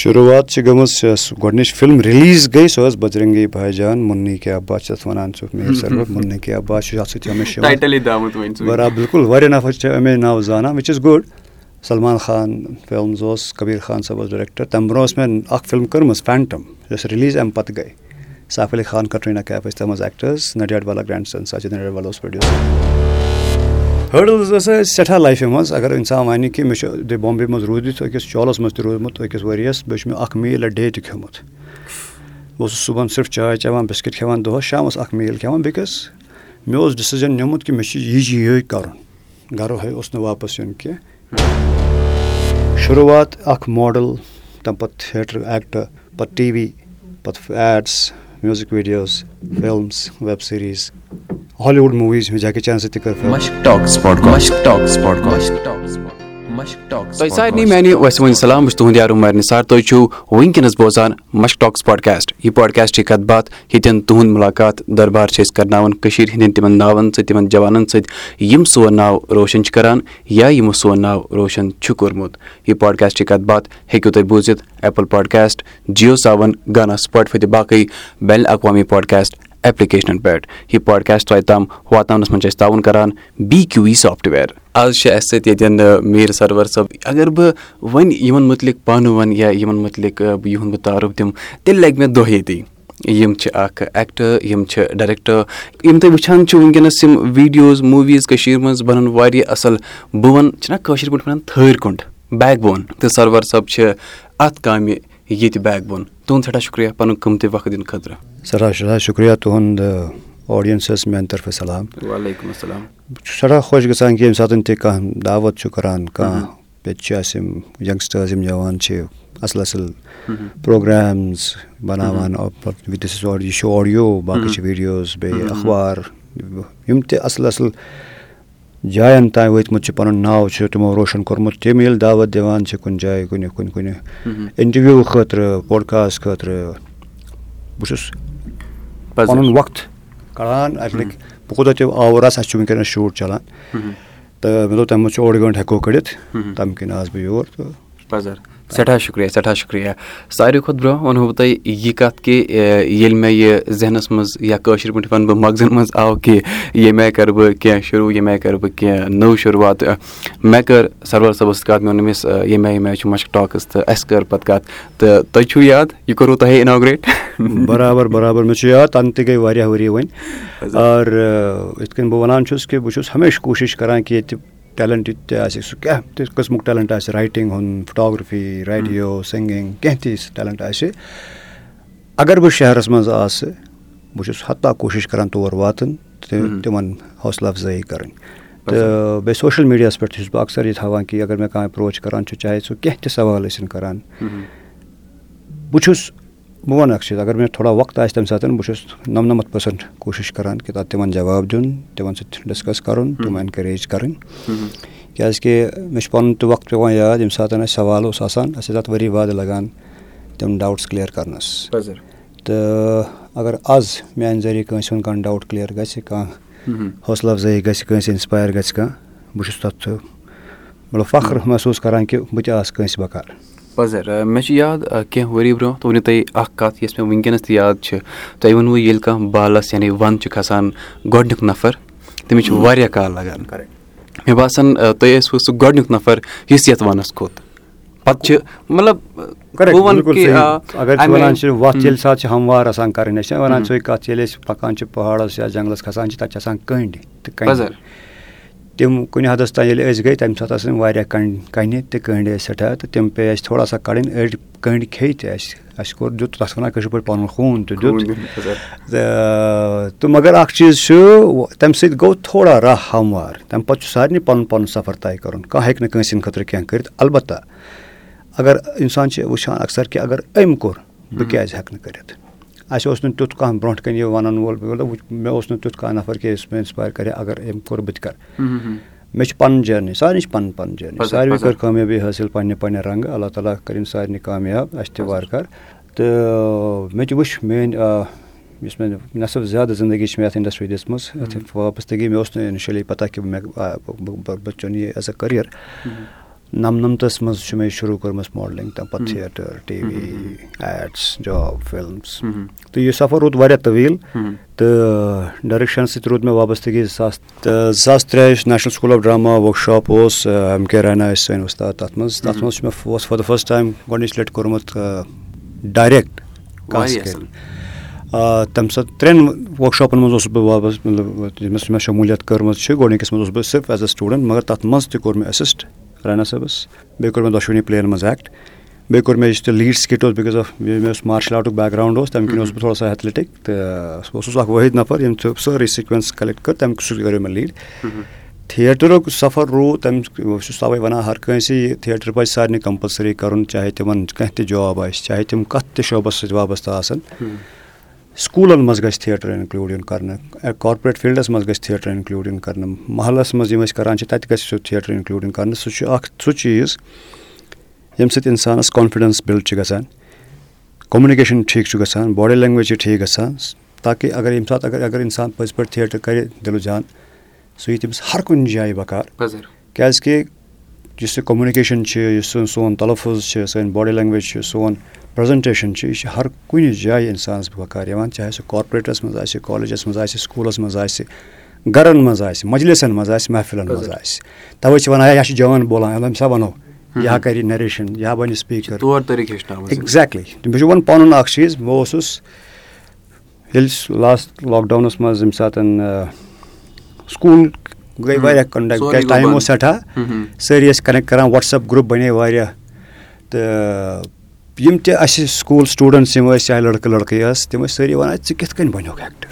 شُروعات چھِ گٔمٕژ یۄس گۄڈنِچ فِلم رِلیٖز گٔے سۄ ٲس بجرنگی بھاے جان مُنی کیٛاہ بہٕ چھِ اَتھ وَنان میر مُنی کیٛاہ بہٕ چھُس اَتھ سۭتۍ ہمیشہِ برابر بِلکُل واریاہ نَفر چھِ اَمے ناوٕ زانان which is good Salman Khan films اوس کبیٖر خان صٲب اوس ڈایریکٹر تَمہِ برونٛہہ ٲس مےٚ اکھ فِلم کٔرمٕژ فینٹم یۄس رِلیٖز اَمہِ پَتہٕ گٔے ساف علی خان کٹریٖنا کیف ٲسۍ تَتھ منٛز ایٚکٹٲرٕس نڈیٹ والا گرینٛڈ سَن ساجِد نڈیٹ والا اوس پرٛوڈیوٗسر ہٲڈٕلٕز ٲس اَسہِ سٮ۪ٹھاہ لایفہِ منٛز. اگر اِنسان وَنہِ کہِ مےٚ چھُ بامبے منٛز روٗدِتھ أکِس چولَس منٛز تہِ روٗدمُت أکِس ؤرِیَس بیٚیہِ چھُ مےٚ اَکھ میٖل اَ ڈے تہِ کھیوٚمُت. بہٕ اوسُس صُبحن صرف چاے چٮ۪وان بِسکِٹ کھٮ۪وان دۄہَس شامَس اَکھ میٖل کھٮ۪وان بِکاز مےٚ اوس ڈِسِجَن نِمُت کہِ مےٚ چھُ یہِ چھِ یِہوٚے کَرُن. گَرٕ ہے اوس نہٕ واپَس یُن کینٛہہ. شُروعات اَکھ ماڈَل تَمہِ پَتہٕ تھیٹر ایٚکٹہٕ پَتہٕ ٹی وی پَتہٕ ads music videos films web series Hollywood movies Jackie Chan سۭتۍ تہِ تۄہہِ سارنٕے میانہِ وسِم سلام بہٕ چھُس تُہُنٛد یار عُمر نِثار تُہۍ چھِو وٕنکیٚنَس بوزان مشک ٹاکٕس پاڈکاسٹ یہِ پاڈکاسٹٕچ کَتھ باتھ ییٚتٮ۪ن تُہُنٛد مُلاقات دربار چھِ أسۍ کَرناوان کٔشیٖر ہِنٛدٮ۪ن تِمن ناوَن سۭتۍ تِمن جوانن سۭتۍ یِم سون ناو روشَن چھِ کران یا یِمو سون ناو روشَن چھُ کوٚرمُت یہِ پاڈکاسٹٕچ کَتھ باتھ ہیٚکِو تُہۍ بوٗزِتھ ایپٕل پاڈکاسٹ جِیو ساوَن گانا سُپاٹفاے تہٕ باقٕے بین الاقوامی پاڈکاسٹ ایپلِکیشنَن پؠٹھ یہِ پاڈکاسٹ تۄہہِ تام واتناونَس منٛز چھِ أسۍ تعاوُن کَران بی کیوٗ وی سافٹوِیَر آز چھِ اَسہِ سۭتۍ ییٚتؠن میٖر سرور صٲب اگر بہٕ وۄنۍ یِمَن مُتعلِق پانہٕ وَنہٕ یا یِمَن مُتعلِق یِہُنٛد بہٕ تعارُف دِمہٕ تیٚلہِ لَگہِ مےٚ دۄہ ییٚتی یِم چھِ اَکھ ایٚکٹر یِم چھِ ڈایریکٹر یِم تُہۍ وٕچھان چھِو وٕنکیٚنَس یِم ویٖڈیوز موٗویٖز کٔشیٖرِ منٛز بَنان واریاہ اَصٕل بہٕ وَنہٕ چھِنہ کٲشِر پٲٹھۍ وَنان تھٲرۍ کُنٛڈ بیک بون تہٕ سرور صٲب چھِ اَتھ کامہِ ییٚتہِ بیک بون تُہُنٛد سٮ۪ٹھاہ شُکریہ پَنُن قۭمتی وقت دِنہٕ خٲطرٕ۔ سٮ۪ٹھاہ سٮ۪ٹھاہ شُکریہ تُہُنٛد آڈینسَس میٛانہِ طرفہٕ سلام۔ وعلیکُم السلام۔ بہٕ چھُس سٮ۪ٹھاہ خۄش گژھان کہِ ییٚمہِ ساتہٕ تہِ کانٛہہ دعوت چھُ کَران کانٛہہ ییٚتہِ چھِ اَسہِ یِم یَنٛگسٹٲرٕز یِم جوان چھِ اَصٕل اَصٕل پرٛوگرامٕز بَناوان یہِ چھُ آڈیو باقٕے چھِ ویٖڈیوز بیٚیہِ اَخبار یِم تہِ اَصٕل اَصٕل جایَن تانۍ وٲتۍمُت چھِ پَنُن ناو چھُ تِمو روشَن کوٚرمُت تِم ییٚلہِ دعوت دِوان چھِ کُنہِ جایہِ کُنہِ کُنہِ کُنہِ اِنٹَروِو خٲطرٕ پوڈکاسٹ خٲطرٕ بہٕ چھُس پَنُن وقت کَڑان اَسہِ لٔگۍ بہٕ کوٗتاہ تہِ آوُر آسہٕ اَسہِ چھُ وٕنکیٚنَس شوٗٹ چَلان تہٕ مےٚ دوٚپ تَمہِ منٛز چھُ اوٚڑ گٲنٛٹہٕ ہٮ۪کو کٔڑِتھ تَمہِ کِنۍ آس بہٕ یور تہٕ سٮ۪ٹھاہ شُکریہ سٮ۪ٹھاہ شُکریہ۔ ساروی کھۄتہٕ برونٛہہ وَنہو بہٕ تۄہہِ یہِ کَتھ کہِ ییٚلہِ مےٚ یہِ ذہنَس منٛز یا کٲشِر پٲٹھۍ وَنہٕ بہٕ مغزَن منٛز آو کہِ ییٚمہِ آیہِ کَرٕ بہٕ کینٛہہ شروٗع ییٚمہِ آیہِ کَرٕ بہٕ کینٛہہ نٔو شُروعات مےٚ کٔر سَروَر صٲبَس سۭتۍ کَتھ مےٚ ووٚن أمِس ییٚمہِ آیہِ ییٚمہِ آیہِ چھُ مَشک ٹاکٕس تہٕ اَسہِ کٔر پَتہٕ کَتھ۔ تہٕ تۄہہِ چھُو یاد؟ یہِ کوٚروٕ تۄہے اِناگریٹ برابر برابر مےٚ چھُ یاد تَنہٕ تہِ گٔے واریاہ ؤری وۄنۍ۔ اور یِتھ کٔنۍ بہٕ وَنان چھُس کہِ بہٕ چھُس ہمیشہِ کوٗشِش کَران کہِ ییٚتہِ ٹیلَنٹ تہِ آسہِ سُہ کیٛاہ تہِ قٕسمُک ٹیلَنٹ آسہِ رایٹِنٛگ ہُنٛد فوٹوگرافی ریڈیو سِنٛگِنٛگ کینٛہہ تہِ یُس ٹیلَنٹ آسہِ اگر بہٕ شہرَس منٛز آسہٕ بہٕ چھُس حتہ کوٗشِش کَران تور واتُن تہٕ تِمَن حوصلہٕ اَفضٲیی کَرٕنۍ تہٕ بیٚیہِ سوشَل میٖڈیاہَس پٮ۪ٹھ تہِ چھُس بہٕ اَکثر یہِ تھاوان کہِ اگر مےٚ کانٛہہ ایپروچ کَران چھُ چاہے سُہ کینٛہہ تہِ سوال ٲسِنۍ کَران بہٕ چھُس بہٕ وَنہٕ اَکھ چیٖز اگر مےٚ تھوڑا وقت آسہِ تَمہِ ساتہٕ بہٕ چھُس نَمنَمَتھ پٔرسَنٛٹ کوٗشِش کَران کہِ تَتھ تِمَن جواب دیُن تِمَن سۭتۍ ڈِسکَس کَرُن تِم اٮ۪نکَریج کَرٕنۍ کیٛازِکہِ مےٚ چھُ پَنُن تہِ وقت پٮ۪وان یاد ییٚمہِ ساتہٕ اَسہِ سوال اوس آسان اَسہِ ٲسۍ تَتھ ؤری وادٕ لَگان تِم ڈاوُٹٕس کٕلیر کَرنَس تہٕ اگر آز میٛانہِ ذٔریعہٕ کٲنٛسہِ ہُنٛد کانٛہہ ڈاوُٹ کٕلیر گژھِ کانٛہہ حوصلہٕ اَفضٲیی گژھِ کٲنٛسہِ اِنسپایر گژھِ کانٛہہ بہٕ چھُس تَتھ مطلب فخر محسوٗس کَران کہِ بہٕ تہِ آسہٕ کٲنٛسہِ بَکار پَزر مےٚ چھُ یاد کینٛہہ ؤری برونٛہہ ؤنِو تُہۍ اَکھ کَتھ یۄس مےٚ وٕنکیٚنَس تہِ یاد چھِ۔ تۄہہِ ووٚنوُ ییٚلہِ کانٛہہ بالَس یعنی وَنٛدٕ چھُ کھَسان گۄڈنیُک نَفر تٔمِس چھُ واریاہ کال لَگان۔ مےٚ باسان تُہۍ ٲسوٕ سُہ گۄڈنیُک نَفر یُس یَتھ وَنَس کھوٚت۔ پَتہٕ چھِ مطلب اگر وَنان چھِ وَتھ ییٚلہِ ساتہٕ چھِ ہموار آسان کَرٕنۍ أسۍ وَنان سُے کَتھ ییٚلہِ أسۍ پَکان چھِ پہاڑَس یا جنٛگلَس کھَسان چھِ تَتہِ چھِ آسان کٔنٛڈۍ تہٕ تِم کُنہِ حدَس تانۍ ییٚلہِ أسۍ گٔے تَمہِ ساتہٕ آسان واریاہ کَنہِ کَنہِ تہِ کٔنٛڈۍ ٲسۍ سٮ۪ٹھاہ تہٕ تِم پیٚیہِ اَسہِ تھوڑا سا کَڑٕنۍ أڑۍ کٔنٛڈۍ کھیٚیہِ تہِ اَسہِ اَسہِ کوٚر دیُت تَتھ وَنان کٲشِر پٲٹھۍ پَنُن خوٗن تہِ دیُت تہٕ مگر اَکھ چیٖز چھُ تَمہِ سۭتۍ گوٚو تھوڑا راہ ہموار تَمہِ پَتہٕ چھُ سارنٕے پَنُن پَنُن سفر طے کَرُن کانٛہہ ہیٚکہِ نہٕ کٲنٛسہِ ہِنٛدِ خٲطرٕ کینٛہہ کٔرِتھ اَلبتہ اگر اِنسان چھِ وٕچھان اَکثر کہِ اگر أمۍ کوٚر بہٕ کیٛازِ ہٮ۪کہٕ نہٕ کٔرِتھ اَسہِ اوس نہٕ تیُتھ کانٛہہ برونٛٹھ کَنہِ یہِ وَنَن وول مےٚ اوس نہٕ تیُتھ کانٛہہ نَفر کہِ یُس مےٚ اِنسپایر کَرِ اگر أمۍ کوٚر بہٕ تہِ کَرٕ مےٚ چھِ پَنٕنۍ جٔرنی سارنٕے چھِ پَنٕنۍ پَنٕنۍ جٔرنی ساروٕے کٔر کامیٲبی حٲصِل پنٛنہِ پنٛنہِ رنٛگہٕ اللہ تعالیٰ کٔرِنۍ سارنٕے کامیاب اَسہِ تہِ وارٕ کارٕ تہٕ مےٚ تہِ وٕچھ میٛٲنۍ یُس مےٚ نٮ۪صٕف زیادٕ زندگی چھِ مےٚ یَتھ اِنڈَسٹِرٛی دِژمٕژ یَتھ وابستگی مےٚ اوس نہٕ اِنِشٔلی پَتہ کہِ مےٚ بہٕ چُنہٕ یہِ ایز اےٚ کٔریر نَمنَمتَس منٛز چھُ مےٚ شروٗع کٔرمٕژ ماڈلِنٛگ تَمہِ پَتہٕ theatre T V ads job films تہٕ یہِ سفر روٗد واریاہ طویٖل تہٕ ڈایریکشَن سۭتۍ روٗد مےٚ وابستگی زٕ ساس تہٕ زٕ ساس ترٛےٚ یُس national school of drama workshop اوس ایم کے رینا ٲسۍ سٲنۍ وۄستاد تَتھ منٛز تَتھ منٛز چھُ مےٚ فار د فٔسٹ ٹایم گۄڈنِچ لَٹہِ کوٚرمُت ڈایریکٹ تَمہِ ساتہٕ ترٛٮ۪ن ؤرٕک شاپَن منٛز اوسُس بہٕ وابسطٕ مطلب ییٚمِس مےٚ شموٗلیت کٔرمٕژ چھِ گۄڈنِکِس منٛز اوسُس بہٕ صرف ایز اےٚ سٹوٗڈنٛٹ مگر تَتھ منٛز تہِ کوٚر مےٚ ایٚسِسٹ راینا صٲبَس بیٚیہِ کوٚر مےٚ دۄشوٕنی پٕلین منٛز ایٚکٹ بیٚیہِ کوٚر مےٚ یُس تہِ لیٖڈ سِکِٹ اوس بِکاز آف مےٚ اوس مارشَل آرٹُک بیک گرٛاوُنٛڈ اوس تَمہِ کِنۍ اوسُس بہٕ تھوڑا سا ایتھلیٹِک تہٕ بہٕ اوسُس اَکھ وٲحِد نفر ییٚمۍ سٲرٕے سِکوینٕس کَلیکٹ کٔر تَمہِ سۭتۍ کٔرِو مےٚ لیٖڈ تھیٹرُک سفر روٗد تَمہِ بہٕ چھُس تَوَے وَنان ہر کٲنٛسہِ یہِ تھیٹر پَزِ سارنٕے کَمپَلسٔری کَرُن چاہے تِمَن کانٛہہ تہِ جاب آسہِ چاہے تِم کَتھ تہِ شوبَس سۭتۍ وابسطہٕ آسَن سکوٗلَن منٛز گژھِ تھیٹر اِنکٕلوٗڈ یُن کَرنہٕ کارپوریٹ فیٖلڈَس منٛز گژھِ تھیٹر اِنکٕلوٗڈ یُن کَرنہٕ محلَس منٛز یِم أسۍ کَران چھِ تَتہِ گژھِ سُہ تھیٹر اِنکٕلوٗڈ یُن کَرنہٕ سُہ چھُ اَکھ سُہ چیٖز ییٚمہِ سۭتۍ اِنسانَس کانفِڈَنٕس بِلڈ چھِ گژھان کوٚمنِکیشَن ٹھیٖک چھُ گژھان باڈی لینٛگویج چھِ ٹھیٖک گژھان تاکہِ اگر ییٚمہِ ساتہٕ اگر اگر اِنسان پٔزۍ پٲٹھۍ تھیٹر کَرِ دِلہٕ جان سُہ یی تٔمِس ہر کُنہِ جایہِ بَکار کیٛازِکہِ یُس یہِ کوٚمنِکیشَن چھِ یُس سون تَلفظ چھِ سٲنۍ باڈی لینٛگویج چھِ سون پرٛزَنٹیشَن چھِ یہِ چھِ ہر کُنہِ جایہِ اِنسانَس بَکار یِوان چاہے سُہ کارپوریٹَس منٛز آسہِ کالجَس منٛز آسہِ سکوٗلَس منٛز آسہِ گَرَن منٛز آسہِ مجلِسَن منٛز آسہِ محفِلَن منٛز آسہِ۔ تَوَے چھِ وَنان یا چھِ جوان بولان أمۍ سا وَنو یا کَرِ نَریشَن یا بَنہِ سپیٖکَر ایٚگزیکٹلی مےٚ چھُ وَنہٕ پَنُن اَکھ چیٖز بہٕ اوسُس ییٚلہِ لاسٹ لاکڈاوُنَس منٛز ییٚمہِ ساتہٕ سکوٗل گٔے واریاہ کَنٹیکٹ ٹایم اوس سٮ۪ٹھاہ۔ سٲری ٲسۍ کَنیکٹ کَران وَٹسیپ گرُپ بَنے واریاہ۔ تہٕ یِم تہِ اَسہِ سکوٗل سٹوٗڈَنٛٹٕس یِم ٲسۍ چاہے لٔڑکہٕ لٔڑکہٕ ٲسۍ تِم ٲسۍ سٲری وَنان ژٕ کِتھ کٔنۍ بَنیوکھ ایٚکٹَر؟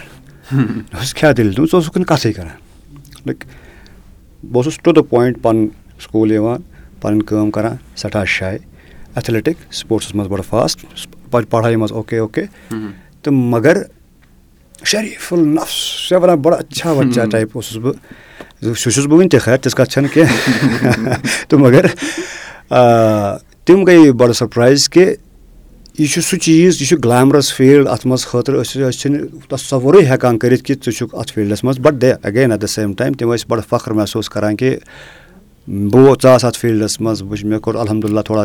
مےٚ اوس کیٛاہ دٔلیٖل؟ ژٕ اوسُکھ نہٕ کَتھٕے کَران۔ لایِک بہٕ اوسُس ٹُو دَ پویِنٛٹ پَنُن سکوٗل یِوان پَنٕنۍ کٲم کَران سٮ۪ٹھاہ شاے ایتھلیٹِک سپوٹسَس منٛز بَڑٕ فاسٹ پَڑھایہِ منٛز اوکے اوکے۔ تہٕ مگر شریٖف النفس چھِ وَنان بَڑٕ اچھا بَچا ٹایپ اوسُس بہٕ۔ سُہ چھُس بہٕ وٕنہِ تہِ خیر تِژھ کَتھ چھَنہٕ کینٛہہ۔ تہٕ مگر تِم گٔے بَڑٕ سَرپرایز کہِ یہِ چھُ سُہ چیٖز یہِ چھُ گٕلیمرَس فیٖلڈ اَتھ منٛز خٲطرٕ أسۍ أسۍ چھِنہٕ تصوُرٕے ہٮ۪کان کٔرِتھ کہِ ژٕ چھُکھ اَتھ فیٖلڈَس منٛز but then again at the same time تِم ٲسۍ بَڑٕ فخر محسوٗس کَران کہِ بہٕ ژٕ آس اَتھ فیٖلڈَس منٛز وٕچھ مےٚ کوٚر الحمدُاللہ تھوڑا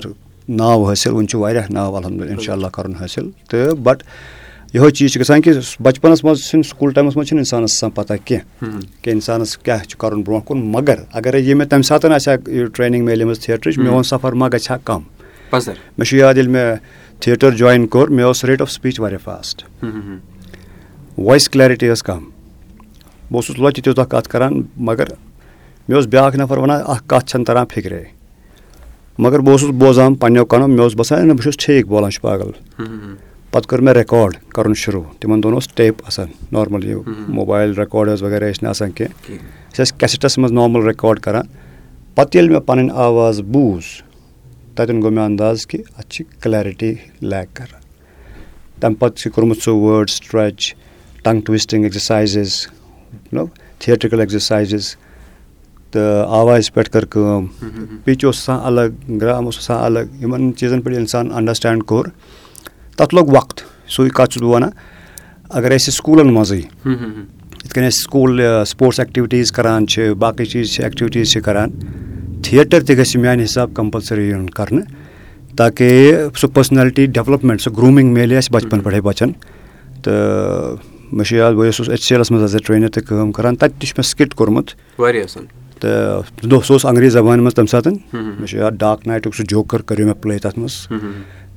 ناو حٲصِل وٕنہِ چھُ واریاہ ناو الحمدُاللہ اِنشاء اللہ کَرُن حٲصِل تہٕ بَٹ یِہوے چیٖز چھُ گژھان کہِ بَچپَنَس منٛز چھِنہٕ سکوٗل ٹایمَس منٛز چھِنہٕ اِنسانَس آسان پَتہ کینٛہہ کہِ اِنسانَس کیاہ چھُ کَرُن برونٛٹھ کُن مگر اَگرے یہِ مےٚ تَمہِ ساتہٕ آسہِ ہا یہِ ٹرٛینِنٛگ میلیمٕژ تھیٹرٕچ میون سفر ما گژھِ ہا کَم مےٚ چھُ یاد ییٚلہِ مےٚ تھیٹر جویِن کوٚر مےٚ اوس ریٹ آف سٕپیٖچ واریاہ فاسٹ وایِس کٕلیرِٹی ٲس کَم. بہٕ اوسُس لۄتہِ تیوٗتاہ کَتھ کَران مگر مےٚ اوس بیٛاکھ نَفر وَنان اَکھ کَتھ چھَنہٕ تَران فِکرے. مگر بہٕ اوسُس بوزان پنٛنیو کَنو مےٚ اوس باسان نہ بہٕ چھُس ٹھیٖک بولان چھُ پاگل. پَتہٕ کٔر مےٚ رِکاڈ کَرُن شروٗع تِمَن دۄہَن اوس ٹیپ آسان نارمٔلی موبایِل رِکاڈٲرٕس وغیرہ ٲسۍ نہٕ آسان کینٛہہ۔ أسۍ ٲسۍ کیسٹَس منٛز نارمَل رِکاڈ کَران۔ پَتہٕ ییٚلہِ مےٚ پَنٕنۍ آواز بوٗز تَتٮ۪ن گوٚو مےٚ اَنداز کہِ اَتھ چھِ کٕلیرِٹی لیک کَران تَمہِ پَتہٕ چھِ کوٚرمُت سُہ وٲڈ سٕٹرٛچ ٹنٛگ ٹُوِسٹِنٛگ ایٚگزَرسایزِز مطلب تھیٹرِکَل ایٚگزَرسایزِز تہٕ آوازِ پٮ۪ٹھ کٔر کٲم پِچ اوس آسان الگ گرٛام اوس آسان الگ یِمَن چیٖزَن پٮ۪ٹھ اِنسان اَنڈَرسٕٹینٛڈ کوٚر تَتھ لوٚگ وقت سُے کَتھ چھُس بہٕ وَنان اگر أسۍ سکوٗلَن منٛزٕے یِتھ کٔنۍ أسۍ سکوٗل سپوٹٕس ایٚکٹِوِٹیٖز کَران چھِ باقٕے چیٖز چھِ ایٚکٹِوِٹیٖز چھِ کَران تھیٹَر تہِ گژھِ میٛانہِ حِساب کَمپَلسٔری یُن کَرنہٕ تاکہِ سُہ پٔرسٕنیلٹی ڈیولَپمٮ۪نٛٹ سُہ گرٛوٗمِنٛگ میلہِ اَسہِ بَچپَن پٮ۪ٹھَے بَچَن تہٕ مےٚ چھُ یاد بہٕ اوسُس ایچ سی ایلَس منٛز آسان ٹرٛینَر تہِ کٲم کَران تَتہِ تہِ چھُ مےٚ سِکِٹ کوٚرمُت واریاہ اَصٕل تہٕ دۄہ سُہ اوس انٛگریٖز زَبانہِ منٛز تَمہِ ساتہٕ مےٚ چھُ یاد ڈاک نایٹُک سُہ جوکَر کٔرِو مےٚ پٕلے تَتھ منٛز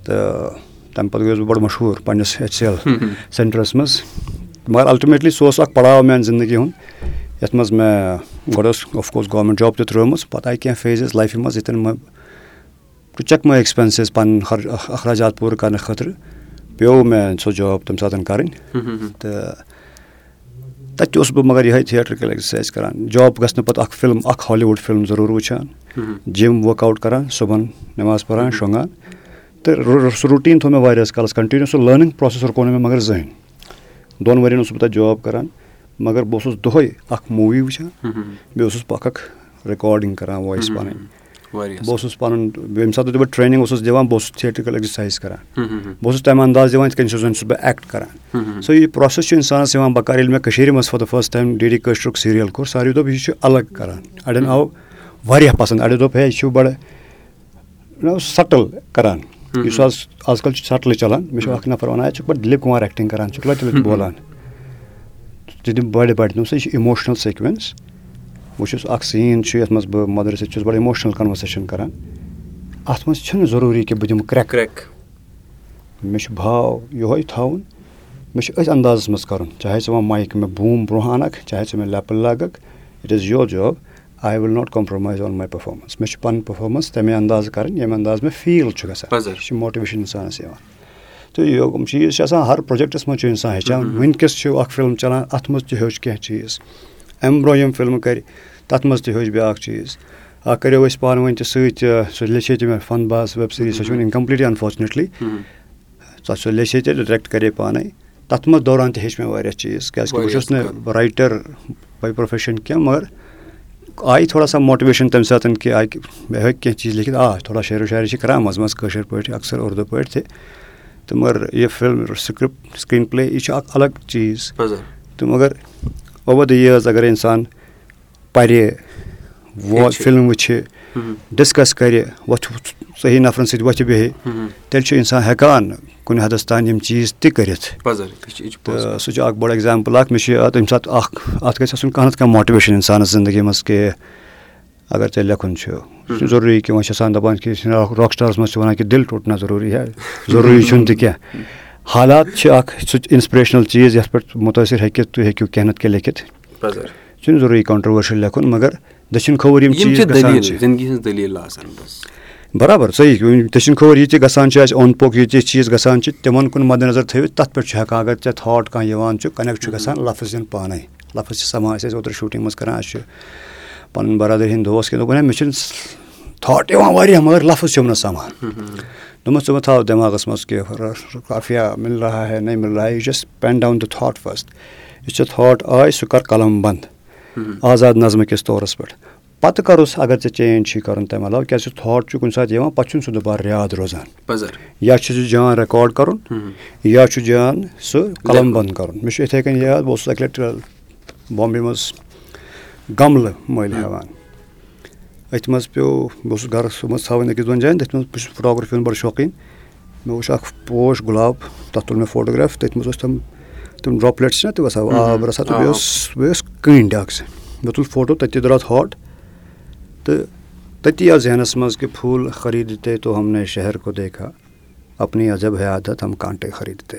تہٕ تَمہِ پَتہٕ گٔیوس بہٕ بَڑٕ مشہوٗر پنٛنِس ایچ سی ایل سٮ۪نٹرَس منٛز مگر الٹٕمیٹلی سُہ اوس اَکھ پَڑاو میٛانہِ زندگی ہُنٛد یَتھ منٛز مےٚ گۄڈٕ ٲس آفکورس گورمٮ۪نٛٹ جاب تہِ ترٛٲومٕژ پَتہٕ آیہِ کینٛہہ فیزِز لایفہِ منٛز ییٚتٮ۪ن مےٚ ٹُو چَک ماے ایٚکٕسپٮ۪نسِز پَنٕنۍ اخراجات پوٗرٕ کَرنہٕ خٲطرٕ پیوٚو مےٚ سۄ جاب تَمہِ ساتہٕ کَرٕنۍ تہٕ تَتہِ تہِ اوسُس بہٕ مگر یِہوٚے تھیٹرِکَل ایٚکزَرسایز کَران جاب گژھنہٕ پَتہٕ اَکھ فِلم اَکھ ہالی وُڈ فِلم ضروٗر وٕچھان جِم ؤرٕک آوُٹ کَران صُبحن نٮ۪ماز پَران شۄنٛگان تہٕ سُہ روٗٹیٖن تھوٚو مےٚ واریاہَس کالَس کَنٹِنیوٗ سُہ لٔرنِنٛگ پرٛوسیس رُکو نہٕ مےٚ مگر زٕہٕنۍ دۄن ؤرۍ یَن اوسُس بہٕ تَتہِ جاب کَران مگر بہٕ اوسُس دۄہَے اَکھ موٗوی وٕچھان بیٚیہِ اوسُس بہٕ اَکھ اَکھ رِکاڈِنٛگ کَران وایِس پَنٕنۍ بہٕ اوسُس پَنُن ییٚمہِ ساتہٕ تہِ بہٕ ٹرٛینِنٛگ اوسُس دِوان بہٕ اوسُس تھیٹرِکَل ایٚکزَرسایز کَران۔ بہٕ اوسُس تَمہِ اَنداز دِوان یِتھ کٔنۍ چھُس زَن چھُس بہٕ ایٚکٹ کَران۔ سو یہِ پرٛوسیس چھُ اِنسانَس یِوان بَکار ییٚلہِ مےٚ کٔشیٖرِ منٛز for the first time D D کٲشرُک serial کوٚر ساروی دوٚپ یہِ چھُ الگ کَران۔ اَڑٮ۪ن آو واریاہ پَسنٛد۔ اَڑیو دوٚپ ہے یہِ چھُ بَڑٕ سَٹٕل کَران۔ یُس حظ آز کَل چھُ سَٹلٕے چَلان۔ مےٚ چھُ اَکھ نَفر وَنان اَتہِ چھُکھ پَتہٕ دِلیٖپ کُمار ایٚکٹِنٛگ کَران ژٕ چھُکھ لَٹہِ لَٹہِ بولان ژٕ دِ بَڑِ بَڑِ دوٚپمَس یہِ چھِ اِموشنَل سیٖکوٮ۪نٕس بہٕ چھُس اَکھ سیٖن چھُ یَتھ منٛز بہٕ مَدرٕ سۭتۍ چھُس بَڑٕ اِموشنَل کَنوَرسیشَن کَران اَتھ منٛز چھُنہٕ ضروٗری کہِ بہٕ دِمہٕ کرٛٮ۪ک کرٛٮ۪ک مےٚ چھُ بھاو یِہوے تھاوُن مےٚ چھُ أتھۍ اَندازَس منٛز کَرُن چاہے ژٕ وَن مایِک مےٚ بوٗم برونٛہہ اَنَکھ چاہے ژٕ مےٚ لٮ۪پہٕ لاگَکھ it is your job I will not compromise on my performance مےٚ چھِ پَنٕنۍ پٔرفارمَنس تَمے اَندازٕ کَرٕنۍ ییٚمہِ اَندازٕ مےٚ فیٖل چھُ گژھان یہِ چھِ ماٹِویشَن اِنسانَس یِوان تہٕ یِم چیٖز چھِ آسان ہر پروجَکٹَس منٛز چھُ اِنسان ہیٚچھان وٕنکیٚس چھُ اَکھ فِلم چَلان اَتھ منٛز تہِ ہیوٚچھ کینٛہہ چیٖز۔ اَمہِ برونٛہہ یِم فِلمہٕ کَرِ تَتھ منٛز تہِ ہیوٚچھ بیٛاکھ چیٖز۔ اَکھ کَریو أسۍ پانہٕ ؤنۍ تہِ سۭتۍ سُہ لیٚچھے تہِ مےٚ فَن باس ویب سیٖریٖز سۄ چھِ وٕنہِ اِنکَمپٕلیٖٹلی اَنفارچُنیٹلی تَتھ سُہ لیٚچھے تہِ ڈِرٮ۪کٹ کَرے پانَے۔ تَتھ منٛز دوران تہِ ہیٚچھ مےٚ واریاہ چیٖز کیٛازِکہِ بہٕ چھُس نہٕ رایٹَر باے پرٛوفیشَن کینٛہہ مگر آیہِ تھوڑا سا ماٹِویشَن تَمہِ ساتہٕ کہِ آیہِ مےٚ ہیٚکہِ کینٛہہ چیٖز لیکھِتھ۔ آ تھوڑا شعر و شاعری چھِ کَران منٛزٕ منٛزٕ کٲشِر پٲٹھۍ اَکثر اُردو پٲٹھۍ تہِ تہٕ مگر یہِ فِلم سِکرِپٹ سِکریٖن پٕلے یہِ چھُ اَکھ الگ چیٖز۔ تہٕ مگر اوٚوَر دَ یِیٲرٕز اگر اِنسان پَرِ فِلم وٕچھِ ڈِسکَس کَرِ وۄتھِ صحیح نَفرَن سۭتۍ وۄتھِ بیٚہہِ تیٚلہِ چھُ اِنسان ہٮ۪کان کُنہِ حَدَس تانۍ یِم چیٖز تہِ کٔرِتھ۔ تہٕ سُہ چھُ اَکھ بوٚڑ اٮ۪گزامپٕل اَکھ مےٚ چھُ تَمہِ ساتہٕ اَکھ اَتھ گژھِ آسُن کانٛہہ نَتہٕ کانٛہہ ماٹِویشَن اِنسانَس زِندگی منٛز کہِ اگر ژےٚ لیکھُن چھُ یہِ چھُ ضروٗری کہِ وۄنۍ چھِ آسان دَپان کہِ راک سٹارَس منٛز چھِ وَنان کہِ دِل ٹوٚٹ ضروٗری ہے۔ ضروٗری چھُنہٕ تہِ کینٛہہ حالات چھِ اَکھ سُہ اِنسپریشنَل چیٖز یَتھ پٮ۪ٹھ مُتٲثر ہیٚکہِ تُہۍ ہیٚکِو کینٛہہ نَتہٕ کینٛہہ لیکھِتھ چھُنہٕ ضروٗری کانٹرٛؤرشَل لیکھُن مگر دٔچھِنۍ کھووُر یِم چیٖز برابر صحیح۔ دٔچھِنۍ کھووُر یہِ تہِ گژھان چھِ اَسہِ اوٚنٛد پوٚک یہِ تہِ چیٖز گژھان چھِ تِمَن کُن مَدِنظر تھٲوِتھ تَتھ پٮ۪ٹھ چھُ ہٮ۪کان اگر ژےٚ تھاٹ کانٛہہ یِوان چھُ کَنٮ۪کٹ چھُ گژھان لفظ یِن پانَے۔ لفظ چھِ سَمان أسۍ ٲسۍ اوترٕ شوٗٹِنٛگ منٛز کَران اَسہِ چھُ پَنُن بَرادٔری ہِنٛدۍ دوس کینٛہہ دوٚپُن ہے مےٚ چھِنہٕ تھاٹ یِوان واریاہ مگر لفظ چھُم نہٕ سَمان دوٚپمَس ژٕ مہ تھاو دٮ۪ماغَس منٛز کہِ کافیا مِل رہا ہے نہ مِل رہا ہے یہِ just pen down the thought first یُس ژےٚ تھاٹ آے سُہ کَر قلم بنٛد آزاد نظمہٕ کِس طورَس پٮ۪ٹھ پَتہٕ کَرُس اگر ژےٚ چینٛج چھی کَرُن تَمہِ علاوٕ کیٛازِ سُہ تھاٹ چھُ کُنہِ ساتہٕ یِوان پَتہٕ چھُنہٕ سُہ دُبارٕ یاد روزان یا چھُ سُہ جان رِکاڈ کَرُن یا چھُ جان سُہ قلم بنٛد کَرُن مےٚ چھُ یِتھَے کٔنۍ یاد بہٕ اوسُس اَکہِ لَٹہِ بامبے منٛز گملہٕ مٔلۍ ہٮ۪وان أتھۍ منٛز پیوٚو بہٕ اوسُس گَرَس منٛز تھاوٕنۍ أکِس دۄن جایَن تٔتھۍ منٛز بہٕ چھُس فوٹوگرافی ہُنٛد بَڑٕ شوقیٖن مےٚ وٕچھ اَکھ پوش گُلاب تَتھ تُل مےٚ فوٹوگراف تٔتھۍ منٛز ٲسۍ تِم تِم ڈرٛاپلیٹٕس چھِنہ تِم وَسان آب رَسان تہٕ بیٚیہِ اوس بیٚیہِ ٲس کٔنٛڈۍ اَکھ زٕ مےٚ تُل فوٹو تَتہِ درٛاو ہاٹ تہٕ تٔتی آو ذہنَس منٛز کہِ پھوٗل خریٖدتے تو ہم نے شہر کو دیکھا اَپنی عزب ہے عادت ہم کانٛٹے خریٖدتے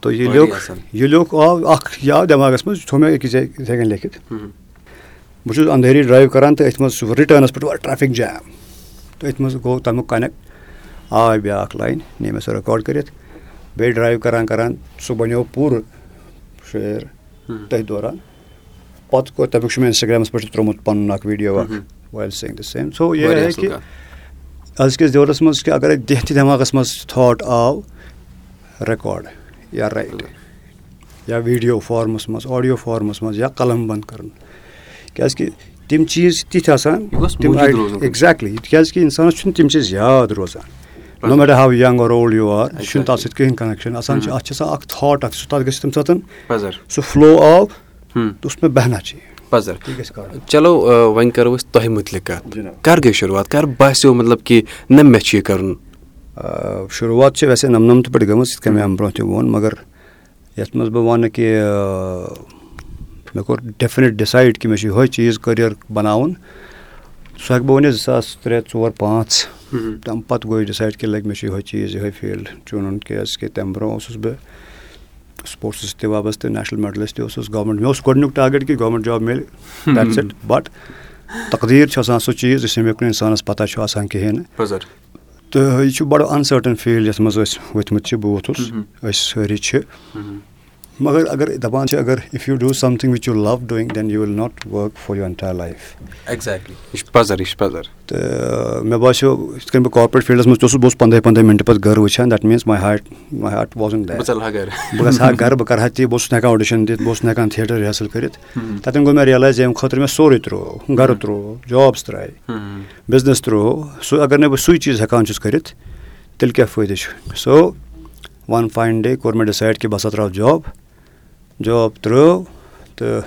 تہٕ یہِ لیوٚکھ یہِ لیوٚکھ آو اَکھ یہِ آو دٮ۪ماغَس منٛز یہِ تھوٚو مےٚ أکِس جایہِ یِتھَے کٔنۍ لیکھِتھ بہٕ چھُس اَندھیری ڈرٛایو کَران تہٕ أتھۍ منٛز چھُس رِٹٲرنَس پٮ۪ٹھ واریاہ ٹرٛیفِک جیم تہٕ أتھۍ منٛز گوٚو تَمیُک کَنٮ۪کٹ آے بیٛاکھ لاین نی مےٚ سۄ رِکاڈ کٔرِتھ بیٚیہِ ڈرٛایو کَران کَران سُہ بَنیو پوٗرٕ شعر تٔتھۍ دوران پَتہٕ کوٚر تَمیُک چھُ مےٚ اِنسٹاگرٛامَس پٮ۪ٹھ تہِ پَنُن اَکھ ویٖڈیو اَکھ while sing the same so یہِ کہِ أزکِس دورَس منٛز کہِ اَگرَے دِتھ تہِ دٮ۪ماغَس منٛز تھاٹ آو رِکاڈ یا رایٹ. یا ویٖڈیو فارمَس منٛز آڈیو فارمَس منٛز یا قلم بنٛد کَرُن. کیٛازِکہِ تِم چیٖز چھِ تِتھۍ آسان ایٚگزیکٹلی کیٛازِکہِ اِنسانَس چھُنہٕ تِم چیٖز یاد روزان. No matter how young or old you are یہِ چھُنہٕ تَتھ سۭتۍ کٕہٕنۍ کَنیکشَن آسان چھِ اَتھ چھِ آسان اَکھ تھاٹ اَکھ سُہ تَتھ گژھِ تَمہِ ساتہٕ سُہ فٕلو آو تہٕ مےٚ بہنا چلو وۄنۍ کَرو أسۍ تۄہہِ مُتعلِق کَتھ کَر گٔے شُروعات کَر باسیٚو مطلب کہِ نہ مےٚ چھُ یہِ کَرُن شُروعات چھِ ویسے نَمنَمتہٕ پٮ۪ٹھ گٔمٕژ یِتھ کٔنۍ مےٚ اَمہِ برونٛہہ تہِ ووٚن مگر یَتھ منٛز بہٕ وَنہٕ کہِ مےٚ کوٚر ڈیفِنِٹ ڈِسایڈ کہِ مےٚ چھُ یِہوے چیٖز کٔریر بَناوُن سُہ ہٮ۪کہٕ بہٕ ؤنِتھ زٕ ساس ترٛےٚ ژور پانٛژھ تَمہِ پَتہٕ گوٚو ڈِسایڈ کہِ لَگہِ مےٚ چھُ یِہوے چیٖز یِہوے فیٖلڈ چُنُن کیازِ تَمہِ برونٛہہ اوسُس بہٕ سپوٹسَس تہِ وابستہٕ نیشنَل میڈلِسٹ تہِ اوسُس گورمٮ۪نٛٹ مےٚ اوس گۄڈٕنیُک ٹارگیٹ کہِ گورمٮ۪نٛٹ جاب میلہِ اِٹ بَٹ تقدیٖر چھِ آسان سُہ چیٖز یُس ییٚمیُک نہٕ اِنسانَس پَتہ چھُ آسان کِہیٖنۍ نہٕ تہٕ یہِ چھُ بَڑٕ اَنسٲٹٕن فیٖلڈ یَتھ منٛز أسۍ ؤتھمٕتۍ چھِ بہٕ ووٚتھُس أسۍ سٲری چھِ مگر اگر دَپان چھِ اگر if you do something which you love doing then you will not work for your entire life تہٕ مےٚ باسیٚو یِتھ کٔنۍ بہٕ کاپریٹ فیٖلڈَس منٛز تہِ اوسُس بہٕ اوسُس پنٛداہہِ پنٛداہہِ مِنٹہٕ پَتہٕ گَرٕ وٕچھان that means my heart my heart was بہٕ گژھٕ ہا گَرٕ بہٕ کَرٕ ہا تہِ بہٕ اوسُس نہٕ ہٮ۪کان آڈِشَن دِتھ بہٕ اوسُس نہٕ ہٮ۪کان تھیٹَر رِہرسَل کٔرِتھ تَتٮ۪ن گوٚو مےٚ رِیَلایز ییٚمہِ خٲطرٕ مےٚ سورُے ترٛوو گَرٕ ترٛوو جابٕس ترٛایہِ بِزنِس ترٛوو سُہ اگر نہٕ بہٕ سُے چیٖز ہٮ۪کان چھُس کٔرِتھ تیٚلہِ کیٛاہ فٲیدٕ چھُ سو وَن فاین ڈے کوٚر مےٚ ڈِسایڈ کہِ بہٕ ہسا ترٛاو جاب جاب ترٛٲو تہٕ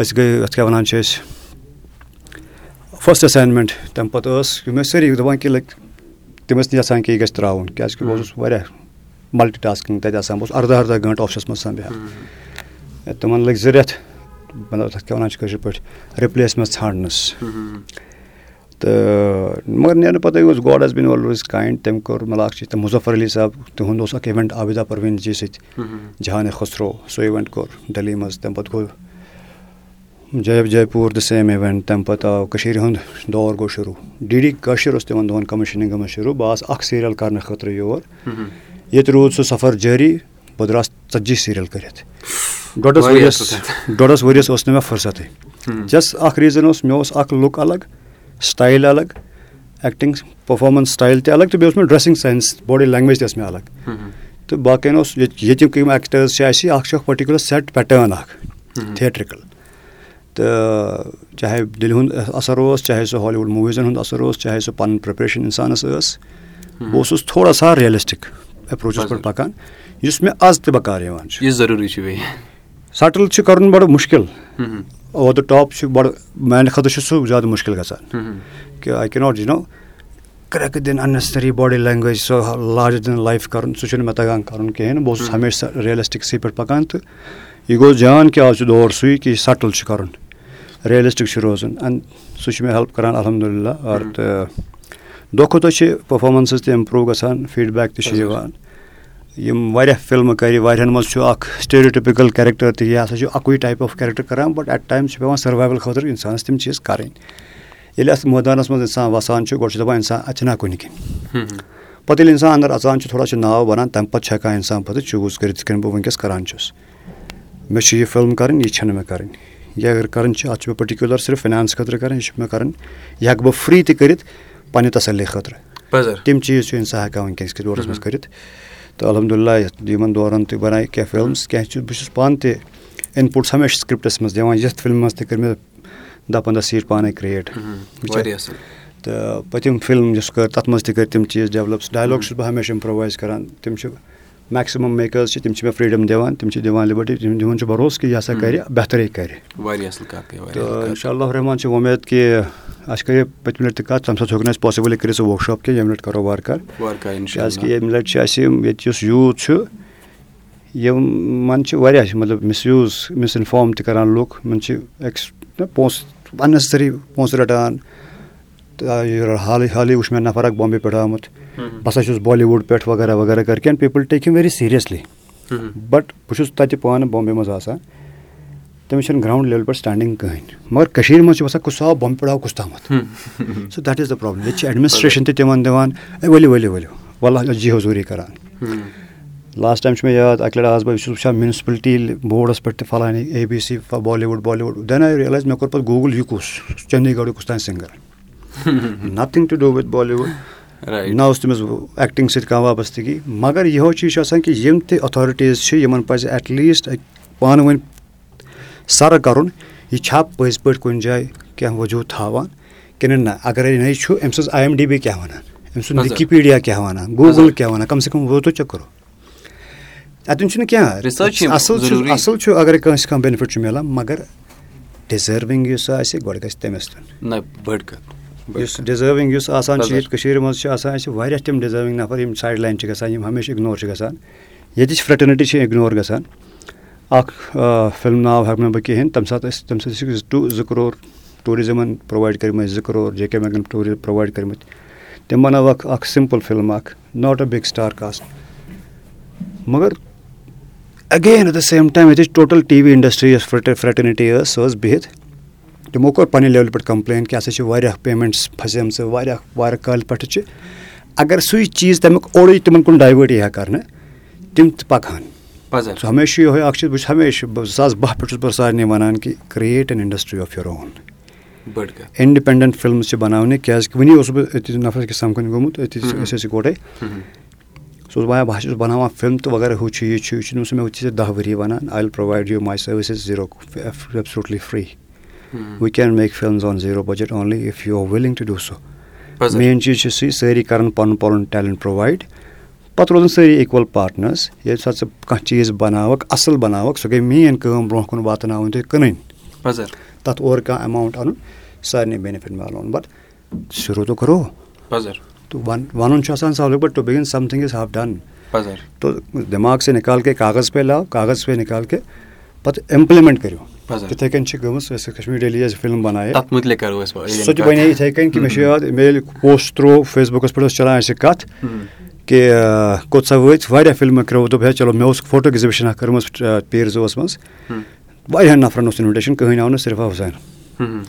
أسۍ گٔے یَتھ کیٛاہ وَنان چھِ أسۍ فٔسٹ اٮ۪ساینمٮ۪نٛٹ تَمہِ پَتہٕ ٲس یِم ٲسۍ سٲری دَپان کہِ لایک تِم ٲسۍ نہٕ یَژھان کہِ یہِ گژھِ ترٛاوُن کیٛازِکہِ بہٕ اوسُس واریاہ مَلٹی ٹاسکِنٛگ تَتہِ آسان بہٕ اوسُس اَرداہ اَرداہ گٲنٛٹہٕ آفسَس منٛز آسان بیٚہوان تِمَن لٔگۍ زٕ رٮ۪تھ مطلب تَتھ کیٛاہ وَنان چھِ کٲشِر پٲٹھۍ رِپلیسمٮ۪نٛٹ ژھانٛڈنَس تہٕ مگر نیرنہٕ پَتَے اوس God has been always kind تٔمۍ کوٚر مطلب اَکھ چیٖز مُظفر علی صٲب تِہُنٛد اوس اَکھ اِوٮ۪نٛٹ عابِدا پرویٖن جی سۭتۍ جہانِ خسرو سُہ اِوٮ۪نٛٹ کوٚر ڈہلی منٛز تَمہِ پَتہٕ گوٚو جے جے پوٗر دَ سیم اِوٮ۪نٛٹ تَمہِ پَتہٕ آو کٔشیٖرِ ہُنٛد دور گوٚو شروٗع۔ ڈی ڈی کٲشِر اوس تِمَن دۄہَن کٔمِشنِنٛگ گٔمٕژ شروٗع بہٕ آس اَکھ سیٖریَل کَرنہٕ خٲطرٕ یور۔ ییٚتہِ روٗد سُہ سفر جٲری بہٕ درٛاس ژَتجی سیٖریَل کٔرِتھ۔ ڈۄڈَس ؤرِیَس ڈۄڈَس ؤرِیَس اوس نہٕ مےٚ فُرستٕے جَسٹ اَکھ ریٖزَن اوس مےٚ اوس اَکھ لُک الگ سٹایِل الگ ایٚکٹِنٛگ پٔرفارمَنس سٹایِل تہِ الگ تہٕ بیٚیہِ اوس مےٚ ڈرٛٮ۪سِنٛگ سٮ۪نٕس باڈی لینٛگویج تہِ ٲس مےٚ الگ تہٕ باقٕیَن اوس ییٚتہِ ییٚتیُک یِم ایٚکٹٲرٕس چھِ اَسہِ اَکھ چھُ اکھ پٔٹِکیوٗلَر سٮ۪ٹ پیٹٲرٕن اَکھ تھیٹرِکَل تہٕ چاہے دِلہِ ہُنٛد اَثر اوس چاہے سُہ ہالی وُڈ موٗویٖزَن ہُنٛد اَثر اوس چاہے سُہ پَنٕنۍ پرٛٮ۪پریشَن اِنسانَس ٲس بہٕ اوسُس تھوڑا سا رِیَلِسٹِک ایپروچَس پٮ۪ٹھ پَکان یُس مےٚ آز تہِ بَکار یِوان چھُ ضروٗری چھُ بیٚیہِ سَٹٕل چھُ کَرُن بَڑٕ مُشکِل او دَ ٹاپ چھُ بَڑٕ میٛانہِ خٲطرٕ چھُ سُہ زیادٕ مُشکِل گژھان کہِ I cannot you know کرٛٮ۪کہٕ دِنۍ اَننیسری باڈی لینٛگویج سۄ لارجَر دِن لایف کَرُن سُہ چھُنہٕ مےٚ تَگان کَرُن کِہیٖنۍ نہٕ بہٕ اوسُس ہمیشہِ رِیَلِسٹِکسٕے پٮ۪ٹھ پَکان تہٕ یہِ گوٚو جان کہِ آز چھُ دور سُے کہِ یہِ سَٹٕل چھُ کَرُن رِیَلِسٹِک چھُ روزُن سُہ چھُ مےٚ ہیٚلٕپ کَران الحمدُاللہ اور تہٕ دۄہ کھۄتہٕ دۄہ چھِ پٔرفارمَنسٕز تہِ اِمپرٛوٗ گژھان فیٖڈبیک تہِ چھِ یِوان یِم واریاہ فِلمہٕ کَرِ واریاہَن منٛز چھُ اَکھ سٹیریوٹِپِکَل کیریکٹَر تہِ یہِ ہَسا چھُ اَکُے ٹایپ آف کیریکٹَر کَران بَٹ ایٹ ٹایمٕز چھِ پٮ۪وان سٔروایوَل خٲطرٕ اِنسانَس تِم چیٖز کَرٕنۍ۔ ییٚلہِ اَتھ مٲدانَس منٛز اِنسان وَسان چھُ گۄڈٕ چھُ دَپان اِنسان اَتہِ چھِنہ کُنہِ کِنۍ پَتہٕ ییٚلہِ اِنسان اَنٛدر اَژان چھُ تھوڑا چھُ ناو بَنان تَمہِ پَتہٕ چھُ ہٮ۪کان اِنسان پَتہٕ چوٗز کٔرِتھ یِتھ کٔنۍ بہٕ وٕنکیٚس کَران چھُس۔ مےٚ چھِ یہِ فِلم کَرٕنۍ یہِ چھَنہٕ مےٚ کَرٕنۍ۔ یہِ اگر کَرٕنۍ چھِ اَتھ چھُ مےٚ پٔٹِکیوٗلَر صرف فِنانٕس خٲطرٕ کَرٕنۍ یہِ چھِ مےٚ کَرٕنۍ۔ یہِ ہٮ۪کہٕ بہٕ فِرٛی تہِ کٔرِتھ پنٛنہِ تَسَلی خٲطرٕ۔ تِم چیٖز چھُ اِنسان ہٮ۪کان وٕنکیٚنَس کِس دورَس منٛز کٔرِتھ تہٕ الحمدُاللہ یِمَن دورَن تہِ بَنایہِ کینٛہہ فِلمٕز کینٛہہ چھُس بہٕ چھُس پانہٕ تہِ اِنپُٹٕس ہمیشہِ سِکرِپٹَس منٛز دِوان یَتھ فِلمہِ منٛز تہِ کٔر مےٚ دَہ پنٛداہ سیٖٹ پانَے کِرٛییٹ تہٕ پٔتِم فِلم یُس کٔر تَتھ منٛز تہِ کٔرۍ تِم چیٖز ڈیولَپ ڈایلاگ چھُس بہٕ ہمیشہِ اِمپرٛووایز کَران تِم چھِ میکسِمَم میکٲرٕس چھِ تِم چھِ مےٚ فرٛیٖڈَم دِوان تِم چھِ دِوان لِبٔرٹی تِم دِوان چھِ بروسہٕ کہِ یہِ ہَسا کَرِ بہترٕے کَرِ تہٕ اِنشاء اللہ رحمان چھِ وۄمید کہِ اَسہِ کَرے پٔتمہِ لَٹہِ تہِ کَتھ تَمہِ ساتہٕ ہیوٚک نہٕ اَسہِ پاسِبٕلٕے کٔرِتھ سُہ ؤرٕک شاپ کینٛہہ ییٚمہِ لَٹہِ کَرو وارٕ کارٕ کیٛازِکہِ ییٚمہِ لَٹہِ چھِ اَسہِ یِم ییٚتہِ یُس یوٗتھ چھُ یِمَن چھِ واریاہ مطلب مِس یوٗز مِس اِنفارم تہِ کَران لُکھ یِمَن چھِ ایٚکٕس پونٛسہٕ اَننیسری پونٛسہٕ رَٹان حالٕے حالٕے وٕچھ مےٚ نَفر اَکھ بامبے پٮ۪ٹھ آمُت۔ بہٕ ہَسا چھُس بالی وُڈ پٮ۪ٹھ وغیرہ وغیرہ کَر کین پیٖپٕل ٹیک یِم ویری سیٖریَسلی بَٹ بہٕ چھُس تَتہِ پانہٕ بامبے منٛز آسان۔ تٔمِس چھَنہٕ گرٛاوُنٛڈ لیولہِ پٮ۪ٹھ سٹینٛڈِنٛگ کٕہٕنۍ۔ مگر کٔشیٖرِ منٛز چھِ باسان کُس آو بامبے پٮ۪ٹھ آو کُس تامَتھ۔ So that is the problem ییٚتہِ چھِ ایڈمِنِسٹرٛیشَن تہِ تِمَن دِوان۔ ہے ؤلِو ؤلِو ؤلِو۔ وَلہ جی حضوٗری کَران۔ لاسٹ ٹایم چھُ مےٚ یاد اَکہِ لَٹہِ آس بہٕ چھُس وٕچھان میُنسپلٹی بوڈَس پٮ۪ٹھ تہِ فَلانی A B C Bollywood Bollywood than I realise مےٚ کوٚر پَتہٕ گوٗگٕل یہِ کُس؟ چندی گڑھُک کُس تام singer nothing to do with Bollywood نہ اوس تٔمِس ایٚکٹِنٛگ سۭتۍ کانٛہہ وابستگی مگر یِہوے چیٖز چھُ آسان کہِ یِم تہِ ایٚتھارٹیٖز چھِ یِمَن پَزِ ایٹ لیٖسٹ پانہٕ ؤنۍ سَرٕ کَرُن یہِ چھا پٔزۍ پٲٹھۍ کُنہِ جایہِ کینٛہہ وجوٗد تھاوان کِنہٕ نہ اَگرے نَے چھُ أمۍ سٕنٛز آی ایٚم ڈی بی کیٛاہ وَنان أمۍ سُنٛد وِکِپیٖڈیا کیٛاہ وَنان گوٗگٕل کیٛاہ وَنان کَم سے کَم ووتو چَکر اَتٮ۪ن چھُنہٕ کینٛہہ اَصٕل چھُ اَصٕل چھُ اَگرے کٲنٛسہِ کانٛہہ بیٚنِفِٹ چھُ مِلان مگر ڈِزٲروِنٛگ یُس آسہِ گۄڈٕ گژھِ تٔمِس دیُن یُس ڈِزٲروِنٛگ یُس آسان چھُ ییٚتہِ کٔشیٖرِ منٛز چھِ آسان اَسہِ واریاہ تِم ڈِزٲروِنٛگ نفر یِم سایڈ لاین چھِ گژھان یِم ہمیشہِ اِگنور چھِ گژھان ییٚتِچ فرٛٹرنِٹی چھِ اِگنور گژھان اَکھ فِلم ناو ہٮ۪کہٕ نہٕ بہٕ کِہیٖنۍ تَمہِ ساتہٕ ٲسۍ تَمہِ ساتہٕ ٲسِکھ ٹوٗ زٕ کَرور ٹوٗرِزٕمَن پرٛووایِڈ کٔرمٕتۍ زٕ کَرور جے کے میگَن ٹوٗرِ پرٛووایِڈ کٔرمٕتۍ تٔمۍ بَنٲوکھ اَکھ سِمپٕل فِلم اَکھ not a big star cast مگر again at the same time ییٚتِچ ٹوٹَل ٹی وی اِنڈَسٹِرٛی یۄس فرٛٹرنِٹی ٲس سۄ ٲس بِہِتھ تِمو کوٚر پنٛنہِ لیولہِ پٮ۪ٹھ کَمپٕلین کہِ ہَسا چھِ واریاہ پیمٮ۪نٛٹٕس پھَسیمژٕ واریاہ واریاہ کالہِ پٮ۪ٹھٕ چھِ اگر سُے چیٖز تَمیُک اوٚڑُے تِمَن کُن ڈایوٲٹ یی ہا کَرنہٕ تِم تہِ پَکہٕ ہَن سُہ ہمیشہِ چھُ یِہوٚے اَکھ چیٖز بہٕ چھُس ہمیشہِ زٕ ساس باہ پٮ۪ٹھ چھُس بہٕ سارنٕے وَنان کہِ create an industry of your own independent films چھِ بَناونہِ کیٛازِکہِ وٕنی اوسُس بہٕ أتی نفرَس أکِس سَمکھٕنۍ گوٚمُت أتی أسۍ ٲسۍ اِکوَٹَے سُہ اوس وَنان بہٕ حظ چھُس بَناوان فِلم تہٕ وغیرہ ہُہ چھُ یہِ چھُ یہِ چھُنہٕ سُہ مےٚ دَہ ؤری وَنان I will provide you my services zero absolutely free we can make films on zero budget only if you are willing to do so main چیٖز چھُ سُے سٲری کَرَن پَنُن پَنُن ٹیلَنٹ پرٛووایِڈ پَتہٕ روزان سٲری اِکوَل پاٹنٲرٕس ییٚمہِ ساتہٕ ژٕ کانٛہہ چیٖز بَناوَکھ اَصٕل بَناوَکھ سۄ گٔے مین کٲم برونٛہہ کُن واتناوٕنۍ تُہۍ کٕنٕنۍ تَتھ اورٕ کانٛہہ اٮ۪ماوُنٛٹ اَنُن سارنٕے بیٚنِفِٹ مِلان بَٹ شروٗع تو کَرو تو وَنُن چھُ آسان سہلٕے but to begin something is half done تو دٮ۪ماغ سے نِکال کے کاغذ پے لاو کاغذ پے نِکال کے پَتہٕ اِمپلِمٮ۪نٛٹ کٔرِو تِتھَے کٔنۍ چھِ گٔمٕژ أسۍ کَشمیٖر ڈیلی اَسہِ فِلم بَنایے سۄ تہِ بَنے یِتھَے کٔنۍ کہِ مےٚ چھُ یاد مےٚ ییٚلہِ پوسٹ ترٛوو فیس بُکَس پٮ۪ٹھ ٲس چَلان اَسہِ کَتھ کہِ کوٚت سا وٲتۍ واریاہ فِلمہٕ کَرو دوٚپ ہے چلو مےٚ اوس فوٹو ایٚگزِبِشَن اَکھ کٔرمٕژ پیٖر زوٗوَس منٛز واریاہَن نَفرَن اوس اِنوِٹیشَن کٕہٕنۍ آو نہٕ صرف آو حُسین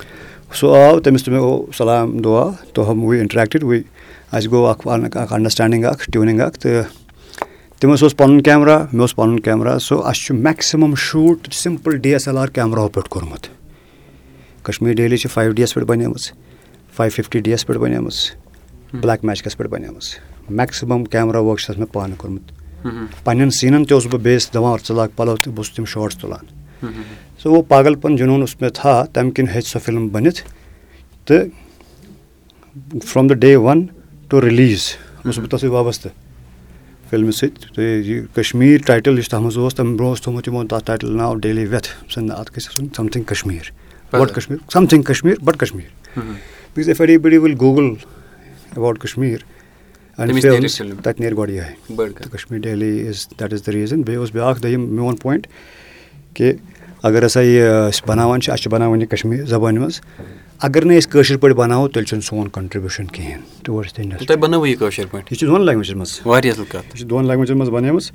سُہ آو تٔمِس تہِ مےٚ گوٚو سلام دُعا وُے اِنٹرٛیکٹِڈ وُے اَسہِ گوٚو اَکھ اَکھ اَنڈَرسٕٹینٛڈِنٛگ اَکھ ٹیوٗنِنٛگ اَکھ تہٕ تٔمِس اوس پَنُن کیمرا مےٚ اوس پَنُن کیمرا سو اَسہِ چھُ maximum shoot simple D S L R کیمراہو پٮ۪ٹھ کوٚرمُت. کَشمیٖر ڈیلی چھِ فایِو ڈی یَس پٮ۪ٹھ بَنیمٕژ فایِو فِفٹی ڈی یَس پٮ۪ٹھ بَنیمٕژ بٕلیک میچکَس پٮ۪ٹھ بَنیمٕژ. میکسِمَم کیمرا ؤرٕک چھِ تَتھ مےٚ پانہٕ کوٚرمُت. پنٛنٮ۪ن سیٖنَن تہِ اوسُس بہٕ بیٚیِس دَپان ژٕ لاگ پَلو تہٕ بہٕ اوسُس تِم شاٹٕس تُلان. سُہ گوٚو پاگل پَن جنوٗن اوس مےٚ تھاو تَمہِ کِنۍ ہیٚژِ سۄ فِلم بٔنِتھ تہٕ from the day one to release اوسُس بہٕ تَتھ سۭتۍ وابستہٕ فِلمہِ سۭتۍ تہٕ یہِ کَشمیٖر ٹایٹٕل یُس تَتھ منٛز اوس تَمہِ برونٛہہ اوس تھوٚمُت یِمو تَتھ ٹایٹٕل ناو ڈیلی وٮ۪تھ نہ اَتھ گژھِ آسُن something Kashmir. But Kashmir? Something Kashmir but Kashmir. Because if anybody will google about Kashmir تَتہِ نیرِ گۄڈٕ یِہوٚے Kashmir daily is that is the reason بیٚیہِ اوس بیٛاکھ دوٚیِم میون پویِنٛٹ کہِ اگر ہَسا یہِ أسۍ بَناوان چھِ اَسہِ چھِ بَناوان یہِ کَشمیٖر زَبانہِ منٛز اگر نہٕ أسۍ کٲشِر پٲٹھۍ بَناوو تیٚلہِ چھُنہٕ سون کَنٹرٛبیوٗشَن کِہیٖنۍ۔ یہِ چھِ دۄن لینٛگویجَن منٛز۔ یہِ چھِ دۄن لینٛگویجَن منٛز بَنیمٕژ۔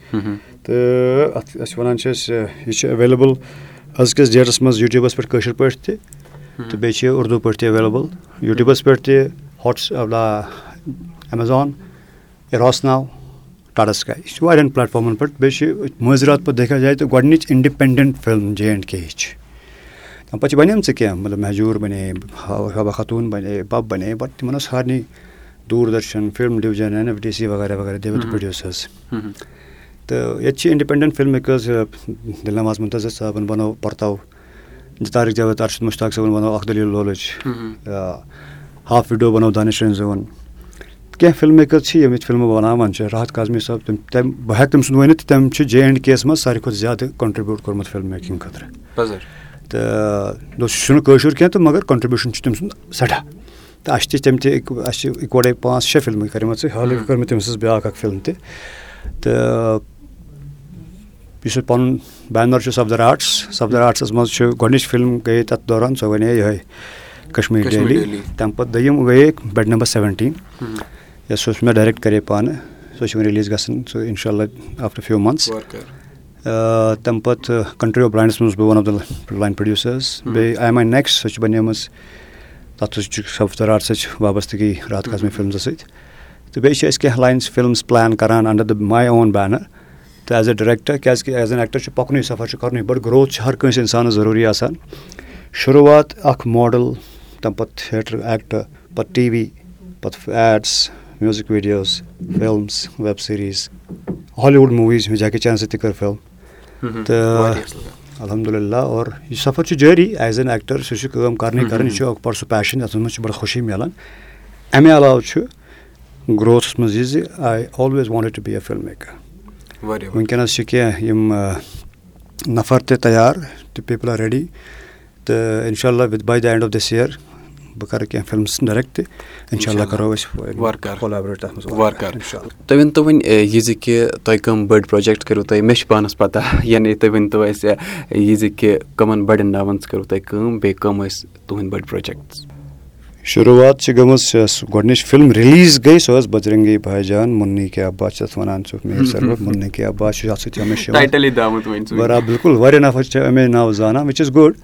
تہٕ اَتھ أسۍ وَنان چھِ أسۍ یہِ چھِ ایویلیبٕل أزکِس ڈیٹَس منٛز یوٗٹیوٗبَس پٮ۪ٹھ کٲشِر پٲٹھۍ تہِ۔ تہٕ بیٚیہِ چھِ اُردو پٲٹھۍ تہِ ایویلیبٕل یوٗٹیوٗبَس پٮ۪ٹھ تہِ ہاٹٕس ایمیزان ٹاٹا سٕکاے یہِ چھِ واریاہَن پٕلیٹفارمَن پٮ۪ٹھ۔ بیٚیہِ چھِ مٲنٛزِ رات پَتہٕ دیکھا جاے تہٕ گۄڈنِچ independent film J and K یِچ تَمہِ پَتہٕ چھِ بَنیمژٕ کینٛہہ مطلب مہجوٗر بَنے حبا خاتوٗن بَنے بَب بَنے بَٹ تِمَن ٲس سارنٕے Doordarshan film division N F D C وغیرہ وغیرہ دِوَت پرٛوڈیوٗسٲرٕس تہٕ ییٚتہِ چھِ اِنڈِپٮ۪نٛڈٮ۪نٛٹ فِلم میکٲرٕس دِل نواز مُنتظر صٲبَن بَنوو پَرتاو جِتارِک جاوید اَرشد مُشتاق صٲبَن بَنوو اکھ دٔلیٖل لولٕچ ہاف وِڈیو بَنوو دانِش رنزوٗوَن کینٛہہ فِلم میکٲرٕس چھِ یِم ییٚتہِ فِلمہٕ بَناوان چھِ راحت کاظمی صٲب تِم تَمہِ بہٕ ہٮ۪کہٕ تٔمۍ سُنٛد ؤنِتھ تٔمۍ چھِ جے اینٛڈ کے یَس منٛز ساروی کھۄتہٕ زیادٕ کَنٹرٛبیوٗٹ کوٚرمُت فِلم میکِنٛگ خٲطرٕ تہٕ سُہ چھُنہٕ کٲشُر کینٛہہ تہٕ مگر کَنٹرٛبیوٗشَن چھُ تٔمۍ سُنٛد سٮ۪ٹھاہ تہٕ اَسہِ تہِ تٔمۍ تہِ اَسہِ چھِ اِکوَٹَے پانٛژھ شےٚ فِلمہٕ کَرِمَژٕ حالٕے کٔر مےٚ تٔمۍ سٕنٛز بیٛاکھ اَکھ فِلم تہِ تہٕ یُس پَنُن بینر چھُ سفدر آرٹٕس سفدر آرٹسَس منٛز چھُ گۄڈنِچ فِلم گٔیے تَتھ دوران سۄ وَنے یِہوٚے کَشمیٖر ڈیلی تَمہِ پَتہٕ دوٚیِم گٔیے بیٚڈ نمبر سیوَنٹیٖن یۄس اوس مےٚ ڈایریکٹ کَرے پانہٕ سۄ چھِ وۄنۍ رِلیٖز گژھان سُہ اِنشاء اللہ آفٹر فِو مَنتھٕس تَمہِ پَتہٕ کَنٹرٛی آف بٕلاینٛڈَس منٛز بہٕ one of the line producers بیٚیہِ آی ایم آی نیکٕسٹ سۄ چھِ بَنیمٕژ تَتھ چھُ سفدر آرٹسٕچ وابستگی رات کاظمی فِلمزٕ سۭتۍ. تہٕ بیٚیہِ چھِ أسۍ کینٛہہ لاینٕز فِلمٕز پٕلین کَران اَنڈَر دَ ماے اوٚن بینَر تہٕ ایز اےٚ ڈِریکٹَر کیٛازِکہِ ایز این ایٚکٹَر چھُ پَکنُے سفر چھُ کَرنُے. بَڑٕ گرٛوتھ چھِ ہر کٲنٛسہِ اِنسانَس ضروٗری آسان. شُروعات اَکھ ماڈَل تَمہِ پَتہٕ تھیٹر ایٚکٹر پَتہٕ ٹی وی پَتہٕ ads music videos films web series Hollywood movies Jackie چانہٕ سۭتۍ تہِ کٔر فِلم تہٕ الحمدُاللہ اور یہِ سفر چھُ جٲری ایز این ایٚکٹر سُہ چھُ کٲم کَرنٕے کَرٕنۍ یہِ چھُ اکھ بَڑٕ سُہ پیشَن یَتھ منٛز چھِ بَڑٕ خوشی مِلان اَمہِ علاوٕ چھُ گرٛوتھَس منٛز یہِ زِ I always wanted to be a film maker وٕنکیٚنَس چھِ کینٛہہ یِم نَفر تہِ تیار تہٕ پیٖپٕل آر ریڈی تہٕ اِنشاء اللہ with by the end of this year بہٕ کَرٕ کینٛہہ فِلمٕز ڈایریکٹ تہِ اِنشاء اللہ کَرو أسۍ تُہۍ ؤنۍتو وۄنۍ یہِ زِ کہِ تۄہہِ کٕم بٔڑۍ پرٛوجَکٹ کٔرِو تۄہہِ مےٚ چھِ پانَس پَتہ یعنی تُہۍ ؤنۍتو اَسہِ یہِ زِ کہِ کٕمَن بَڑٮ۪ن ناوَن کٔرٕو تۄہہِ کٲم بیٚیہِ کٕم ٲسۍ تُہٕنٛدۍ بٔڑۍ پرٛوجَکٹٕس شُروعات چھِ گٔمٕژ یۄس گۄڈنِچ فِلم رِلیٖز گٔے سۄ ٲس بَجرنٛگی بھاے جان مُنی کے عباس چھِ تَتھ وَنان میر مُنی چھُ اَتھ سۭتۍ ہمیشہِ برابر بِلکُل واریاہ نَفر چھِ اَمے ناوٕ زانان which is good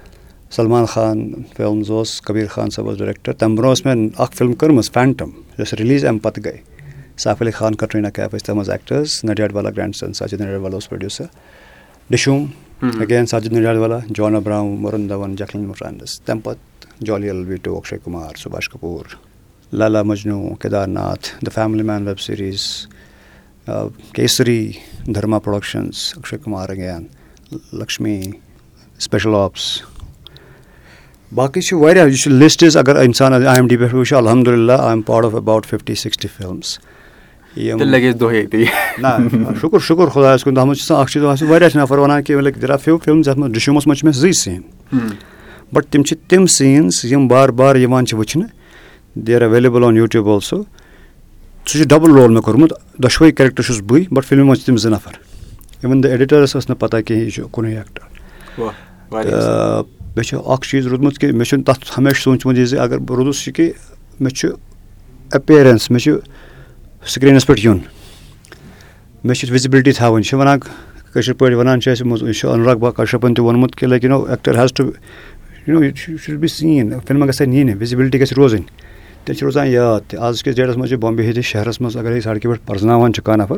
Salman Khan films اوس کبیٖر خان صٲب اوس ڈایریکٹر تَمہِ برونٛہہ ٲس مےٚ اکھ فِلم کٔرمٕژ فینٹَم یۄس رِلیٖز اَمہِ پَتہٕ گٔے سیف علی خان کَٹریٖنا کیف ٲسۍ تَتھ منٛز ایٚکٹٲرٕس نَڈیڈ والا گرٛینٛڈ سَن ساجِد نَڈیڈ والا اوس پرٛوڈیوٗسَر ڈِشوٗم اگین ساجِد نَڈیڈ والا جان ابراہم وَرُن دَوَن جَکلِن فرٛینٛڈٕس تَمہِ پَتہٕ جالی ایل ویٖٹو Akshay Kumar سُباش Kapoor Laila Majnu Kedarnath the family man web series Kesari Dharma productions Akshay Kumar again Laxmi special ops باقٕے چھِ واریاہ یہِ چھُ لِسٹٕز اگر اِنسان آی ایم ڈی پٮ۪ٹھ وٕچھِ الحمدُاللہ I am part of about fifty sixty films نہ شُکُر شُکُر خۄدایَس کُن تَتھ منٛز چھِ آسان اَکھ چیٖز آسان واریاہ چھِ نَفر وَنان کہِ فِو فِلمٕز یَتھ منٛز ڈِشوٗمَس منٛز چھِ مےٚ زٕے سیٖن۔ بَٹ تِم چھِ تِم سیٖنٕز یِم بار بار یِوان چھِ وٕچھنہٕ۔ They are available on YouTube also سُہ چھُ ڈَبٕل رول مےٚ کوٚرمُت دۄشوَے کیریکٹر چھُس بٕے بَٹ فِلمہِ منٛز چھِ تِم زٕ نَفر۔ اِوٕن دَ ایڈِٹٲرٕس ٲس نہٕ پَتہ کِہیٖنۍ یہِ چھُ کُنُے ایٚکٹر تہٕ مےٚ چھُ اکھ چیٖز روٗدمُت کہِ مےٚ چھُنہٕ تَتھ ہمیشہٕ سوٗنٛچمُت یہِ زِ اَگر بہٕ روٗدُس یہِ کہِ مےٚ چھُ ایپیرَنس مےٚ چھُ سِکریٖنَس پٮ۪ٹھ یُن۔ مےٚ چھِ وِزبلٹی تھاوٕنۍ۔ یہِ چھِ وَنان کٲشِر پٲٹھۍ وَنان چھِ اَسہِ یہِ چھُ اَنراگ با کَشپَن تہِ ووٚنمُت کہِ like you know actor has to you know یہِ شُڈ بی سیٖن فِلمہٕ گژھِ ہا نِنۍ وِزبلٹی گژھِ روزٕنۍ۔ تیٚلہِ چھِ روزان یاد تہِ۔ آزکِس ڈیٹَس منٛز چھِ بامبے ہِنٛدِس شہرَس منٛز اَگرے سڑکہِ پٮ۪ٹھ پرٛزناوان چھِ کانٛہہ نَفر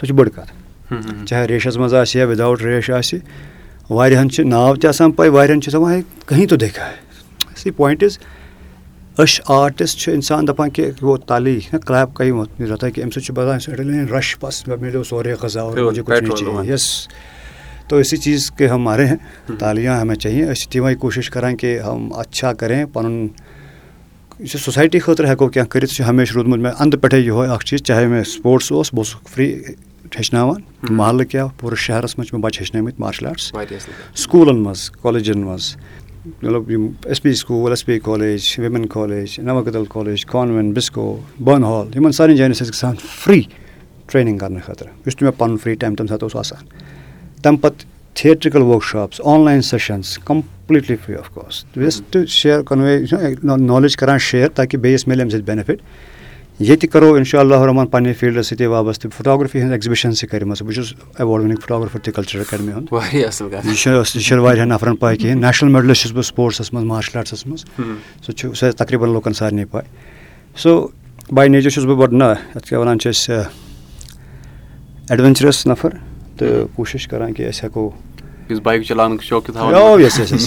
سۄ چھِ بٔڑ کَتھ۔ چاہے ریشَس منٛز آسہِ یا وِدآوُٹ ریش آسہِ واریاہَن چھِ ناو تہِ آسان پَے واریاہَن چھِ دَپان ہے کٕہٕنۍ تہِ دیکھا ہے سی پویِنٛٹ اِز أسۍ آرٹِسٹ چھِ اِنسان دَپان کہِ وہ تالی نہ کٕلیپ کَے رَتا کہِ اَمہِ سۭتۍ چھُ باسان رَش بَس مےٚ مِلیو سورُے غذا یَس تو اسی چیٖز کے ہم مارے ہیں تالیاں ہمیں چاہیے أسۍ چھِ تِمَے کوٗشِش کَران کہِ ہم اچھا کَریں پَنُن یہِ چھُ سوسایٹی خٲطرٕ ہٮ۪کو کینٛہہ کٔرِتھ سُہ چھُ ہمیشہِ روٗدمُت مےٚ اَنٛدٕ پٮ۪ٹھَے یِہوے اَکھ چیٖز چاہے مےٚ سپوٹٕس اوس بہٕ اوسُکھ فرٛی ہیٚچھناوان محلہٕ کیٛاہ پوٗرٕ شہرَس منٛز چھِ مےٚ بَچہِ ہیٚچھنٲومٕتۍ مارشَل آرٹٕس سکوٗلَن منٛز کالجَن منٛز مطلب یِم S P school S P college women college Nawakadal college convent Biscoe Banihal یِمَن سارنٕے جایَن ٲسۍ أسۍ گژھان فرٛی ٹرٛینِنٛگ کَرنہٕ خٲطرٕ۔ یُس تہِ مےٚ پَنُن فرٛی ٹایم تَمہِ ساتہٕ اوس آسان۔ تَمہِ پَتہٕ theatrical workshops online sessions completely free of cost wish to share convey knowledge کَران شِیر تاکہِ بیٚیِس میلہِ اَمہِ سۭتۍ بٮ۪نِفِٹ ییٚتہِ کَرو اِنشاء اللہ رحمان پنٛنہِ فیٖلڈَس سۭتی وابستہٕ فوٹوگرافی ہٕنٛز ایٚگزِبِشَن چھِ کَرِمَژٕ بہٕ چھُس ایواڈ وِنِنٛگ فوٹوگرافَر تہِ کَلچَر اکیڈمی ہُنٛد. یہِ چھِ یہِ چھَنہٕ واریاہَن نَفرَن پاے کِہیٖنۍ. نیشنَل میڈلِسٹ چھُس بہٕ سپوٹسَس منٛز مارشَل آرٹسَس منٛز. سُہ چھُ سُہ تقریٖباً لُکَن سارنٕے پاے. سو باے نیچَر چھُس بہٕ بَڑٕ نہ یَتھ کیٛاہ وَنان چھِ أسۍ ایڈوٮ۪نچرَس نَفر تہٕ کوٗشِش کَران کہِ أسۍ ہٮ۪کو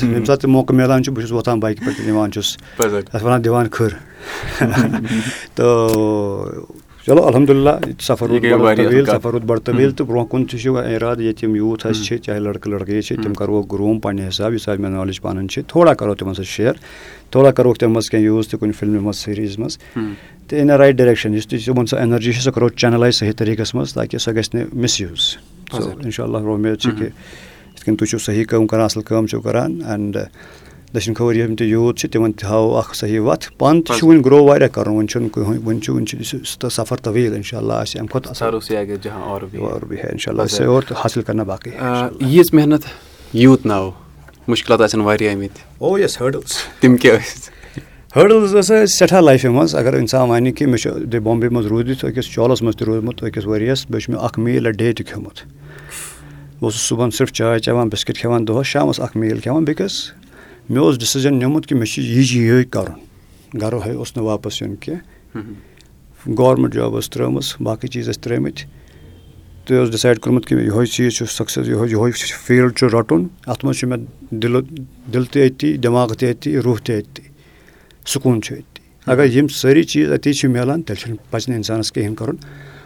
ییٚمہِ ساتہٕ تہِ موقعہٕ میلان چھُ بہٕ چھُس وۄتھان بایکہِ پٮ۪ٹھ نِوان چھُس تَتھ وَنان دِوان کھٕر تہٕ چلو الحمدُاللہ سفر روٗد طویٖل سفر روٗد بَڑٕ طویٖل تہٕ برونٛہہ کُن تہِ چھُ اِرادٕ ییٚتہِ یِم یوٗتھ اَسہِ چھِ چاہے لٔڑکہٕ لٔڑکہٕ چھِ تِم کَرہوکھ گروٗم پنٛنہِ حِسابہٕ یُس حظ مےٚ نالیج پَنٕنۍ چھِ تھوڑا کَرو تِمَن سۭتۍ شِیر تھوڑا کَرہوکھ تَمہِ منٛز کینٛہہ یوٗز تہِ کُنہِ فِلمہِ منٛز سیٖریٖز منٛز تہٕ اِن اےٚ رایٹ ڈایریکشَن یُس تہِ تِمَن سۄ اٮ۪نَرجی چھِ سۄ کَرو چَنَلایز صحیح طریٖقَس منٛز تاکہِ سۄ گژھِ نہٕ مِس یوٗز اِنشاء اللہ اُمید چھِ کہِ یِتھ کٔنۍ تُہۍ چھُو صحیح کٲم کَران اَصٕل کٲم چھُو کَران اینٛڈ دٔچھِنۍ کھوٚوٕرۍ یِم تہِ یوٗتھ چھِ تِمَن تہِ ہاوو اَکھ صحیح وَتھ پانہٕ تہِ چھُ وٕنۍ گرٛو واریاہ کَرُن وٕنۍ چھُنہٕ کٕہٕنۍ وٕنۍ چھُ وٕنۍ چھُ سفر طویٖل اِنشاء اللہ آسہِ اَمہِ کھۄتہٕ اِنشاء اللہ اور تہٕ حٲصِل کَرنہ باقٕے ییٖژ محنت یوٗت ناو مُشکِلات آسن واریاہ آمٕتۍ او یَس ہٲڈٕلٕز تِم کیٛاہ ٲسۍ ہٲڈٕلٕز ٲس اَسہِ سٮ۪ٹھاہ لایفہِ منٛز اگر اِنسان وَنہِ کہِ مےٚ چھُ بامبے منٛز روٗدِتھ أکِس چالَس منٛز تہِ روٗدمُت أکِس ؤرِیَس بیٚیہِ چھُ مےٚ اَکھ میٖل اَ ڈے تہِ کھیوٚمُت بہٕ اوسُس صُبحن صرف چاے چٮ۪وان بِسکِٹ کھٮ۪وان دۄہَس شامَس اَکھ میٖل کھٮ۪وان بِکاز مےٚ اوس ڈِسِجَن نِمُت کہِ مےٚ چھُ یہِ چھِ یِہوٚے کَرُن گَرٕ اوس نہٕ واپَس یُن کینٛہہ گورمٮ۪نٛٹ جاب ٲس ترٛٲومٕژ باقٕے چیٖز ٲسۍ ترٛٲومٕتۍ تُہۍ اوس ڈِسایڈ کوٚرمُت کہِ یِہوٚے چیٖز چھُ سَکسیٚس یِہوٚے یِہوٚے فیٖلڈ چھُ رَٹُن اَتھ منٛز چھُ مےٚ دِلہٕ دِل تہِ أتی دٮ۪ماغ تہِ أتی روح تہِ أتی سکوٗن چھُ أتی اگر یِم سٲری چیٖز أتی چھِ میلان تیٚلہِ چھُنہٕ پَزِ نہٕ اِنسانَس کِہیٖنۍ کَرُن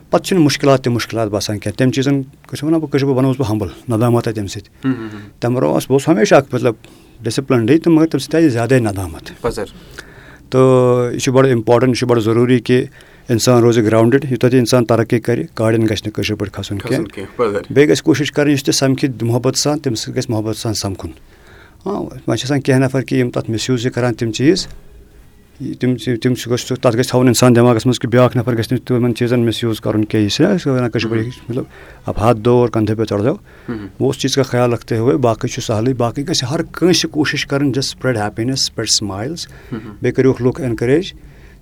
پَتہٕ چھِنہٕ مُشکِلات تہِ مُشکِلات باسان کینٛہہ تَمہِ چیٖزَن چھِ وَنان بہٕ کٲشِر پٲٹھۍ وَنو بہٕ ہمبل نَدامَت آے تَمہِ سۭتۍ. تَمہِ برونٛہہ اوس بہٕ اوسُس ہمیشہِ اَکھ مطلب ڈِسپٕلنڈٕے تہٕ مگر تَمہِ سۭتۍ آے زیادَے نَدامَت۔ تہٕ یہِ چھُ بَڑٕ اِمپاٹَنٛٹ یہِ چھُ بَڑٕ ضروٗری کہِ اِنسان روزِ گرٛاوُنٛڈٕڈ یوٗتاہ تہِ اِنسان ترقی کَرِ گاڑٮ۪ن گژھِ نہٕ کٲشِر پٲٹھۍ کھَسُن کینٛہہ۔ بیٚیہِ گژھِ کوٗشِش کَرٕنۍ یُس تہِ سَمکھِ محبت سان تٔمِس سۭتۍ گژھِ محبت سان سَمکھُن۔ ہاں وۄنۍ چھِ آسان کینٛہہ نَفر کہِ یِم تَتھ مِس یوٗز چھِ کَران تِم چیٖز تِم تِم چھِ گژھِ تَتھ گژھِ تھاوُن اِنسان دٮ۪ماغَس منٛز کہِ بیٛاکھ نَفر گژھِ نہٕ تِمَن چیٖزَن مِس یوٗز کَرُن کینٛہہ یہِ چھِ وَنان کٲشِر پٲٹھۍ مطلب اَب ہَتھ دو اور کَنٛدھے پے چڑھ جاو وہ اُس چیٖز کا خیال رکھتے ہوے باقٕے چھُ سہلٕے باقٕے گژھِ ہر کٲنٛسہِ کوٗشِش کَرٕنۍ just spread happiness spread smiles بیٚیہِ کٔرِوُکھ لُکھ اٮ۪نکَریج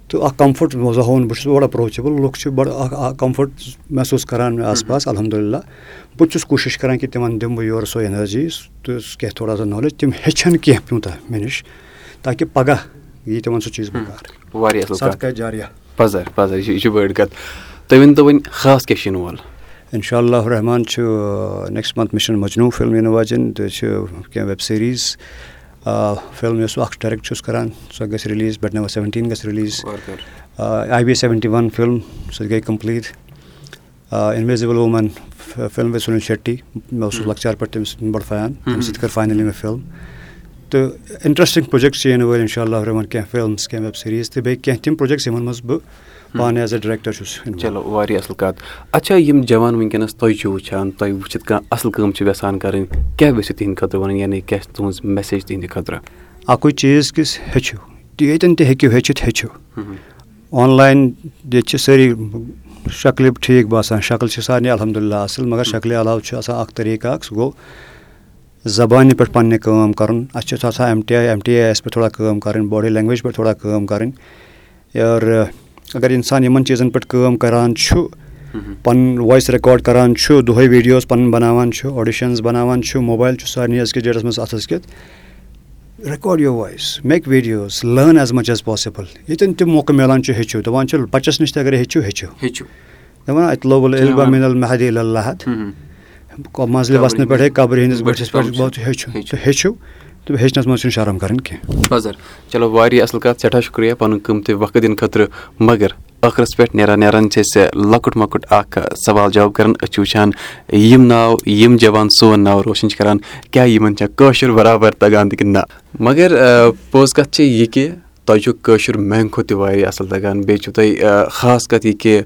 تہٕ اَکھ کَمفٲٹ روزہون بہٕ چھُس بَڑٕ اٮ۪پروچیبٕل لُکھ چھِ بَڑٕ اَکھ کَمفٲٹ محسوٗس کَران مےٚ آس پاس الحمدُاللہ بہٕ تہِ چھُس کوٗشِش کَران کہِ تِمَن دِمہٕ بہٕ یورٕ سۄ اٮ۪نَرجی تہٕ کینٛہہ تھوڑا سا نالیج تِم ہیٚچھَن کینٛہہ پیوٗنٛتاہ مےٚ نِش تاکہِ پَگاہ یی تِمَن سُہ چیٖز اِنشاء اللہ رحمان چھُ next month mission Majnu film یِنہٕ واجٮ۪ن تہٕ چھِ کینٛہہ ویب سیٖریٖز فِلم یۄس اَکھ ڈایریکٹ چھُس کَران سۄ گژھِ رِلیٖز بَٹ نمبر سیٚوَنٹیٖن گژھِ release I B seventy one film سۄ گٔے کَمپٕلیٖٹ اِنوِزِبٕل ووٗمٮ۪ن فِلم وِز سُنیل شیٹی مےٚ اوسُس لۄکچار پٮ۪ٹھ تٔمِس بَڑٕ فین تَمہِ سۭتۍ کٔر فاینٔلی مےٚ فِلم تہٕ اِنٹرٛسٹِنٛگ پرٛوجَکٹ چھِ یِنہٕ وٲلۍ اِنشاء اللہ رحمان کینٛہہ فِلمٕز کینٛہہ ویب سیٖریٖز تہٕ بیٚیہِ کینٛہہ تِم پرٛوجَکٹٕس یِمَن منٛز بہٕ پانہٕ ایز اےٚ ڈِریکٹَر چھُس چلو واریاہ اَصٕل کَتھ اچھا یِم جوان وٕنکیٚنَس تُہۍ چھِو وٕچھان تۄہہِ وٕچھِتھ کانٛہہ اَصٕل کٲم چھِ یَژھان کَرٕنۍ کیٛاہ گژھِ تِہِنٛدِ خٲطرٕ وَنٕنۍ یعنی کیٛاہ چھِ تُہٕنٛز میسیج تِہِنٛدِ خٲطرٕ اَکُے چیٖز کِس ہیٚچھِو ییٚتٮ۪ن تہِ ہیٚکِو ہیٚچھِتھ ہیٚچھِو آنلاین ییٚتہِ چھِ سٲری شکلہِ ٹھیٖک باسان شکٕل چھِ سارنٕے الحمدُاللہ اَصٕل مگر شکلہِ علاوٕ چھُ آسان اَکھ طٔریٖقہٕ اَکھ سُہ گوٚو زبانہِ پٮ۪ٹھ پنٛنہِ کٲم کَرُن۔ اَسہِ چھُ آسان M T I M T I یَس پٮ۪ٹھ تھوڑا کٲم کَرٕنۍ باڈی لینٛگویج پٮ۪ٹھ تھوڑا کٲم کَرٕنۍ اور اگر اِنسان یِمَن چیٖزَن پٮ۪ٹھ کٲم کَران چھُ پَنُن وایِس رِکاڈ کَران چھُ دۄہَے ویٖڈیوز پَنُن بَناوان چھُ آڈِشَنٕز بَناوان چھُ موبایِل چھُ سارنٕے أزکِس ڈیٹَس منٛز اَتھَس کٮ۪تھ record your voice make videos learn as much as possible ییٚتٮ۪ن تہِ موقعہٕ میلان چھُ ہیٚچھِو۔ دَپان چھِ بَچَس نِش تہِ اگر ہیٚچھِو ہیٚچھِو۔ دَپان اَتہِ لوبُل محدی اللہ منٛزلہِ وَسنہٕ پٮ۪ٹھَے قبرِ ہِنٛدِس بٔٹھِس پٮ۪ٹھ ہیٚچھِو تہٕ ہیٚچھِو تہٕ ہیٚچھنَس منٛز چھُنہٕ شرم کَرٕنۍ کینٛہہ چلو واریاہ اَصٕل کَتھ سٮ۪ٹھاہ شُکریہ پَنُن قۭمتی وقت دِنہٕ خٲطرٕ مگر ٲخرَس پٮ۪ٹھ نیران نیران چھِ أسۍ لۄکُٹ مۄکُٹ اَکھ سوال جواب کَران أسۍ چھِ وٕچھان یِم ناو یِم جوان سون ناو روشَن چھِ کَران کیٛاہ یِمَن چھا کٲشُر برابر تَگان تہِ کِنہٕ نہ مگر پوٚز کَتھ چھِ یہِ کہِ تۄہہِ چھُ کٲشُر میٛانہِ کھۄتہٕ تہِ واریاہ اَصٕل تَگان بیٚیہِ چھُو تۄہہِ خاص کَتھ یہِ کہِ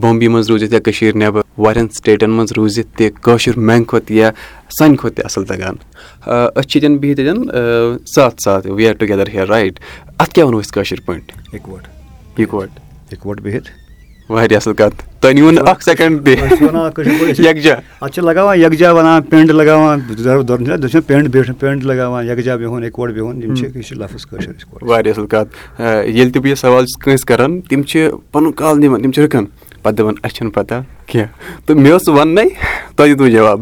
بومبے منٛز روٗزِتھ یا کٔشیٖرِ نٮ۪بر واریاہَن سِٹیٹَن منٛز روٗزِتھ تہِ کٲشُر میٛانہِ کھۄتہٕ یا سانہِ کھۄتہٕ تہِ اَصٕل تَگان أسۍ چھِ ییٚتٮ۪ن بِہِتھ ییٚتٮ۪ن ساتھ ساتھ we are together here right? اَتھ کیٛاہ وَنو أسۍ کٲشِر پٲٹھۍ؟ اِکوَٹ اِکوَٹ بِہِتھ واریاہ اَصٕل کَتھ تۄہہِ نیوٗ نہٕ اکھ سیکنڈ تہِ یکجا اَتھ چھِ لگاوان یکجا وَنان پینٛڈ لگاوان پینٛڈ پینٛڈ لگاوان یکجا بِہُن اِکوٹ بِہُن یِم چھِ یہِ چھِ لفظ کٲشِر واریاہ اَصٕل کَتھ ییٚلہِ تہِ بہٕ یہِ سوال چھُس کٲنٛسہِ کران تِم چھِ پَنُن کال نِوان تِم چھِ رُکان پَتہٕ دَپان اَسہِ چھُنہٕ پَتہ کینٛہہ تہٕ مےٚ اوس وَننَے تۄہہِ دیُتوٕ جواب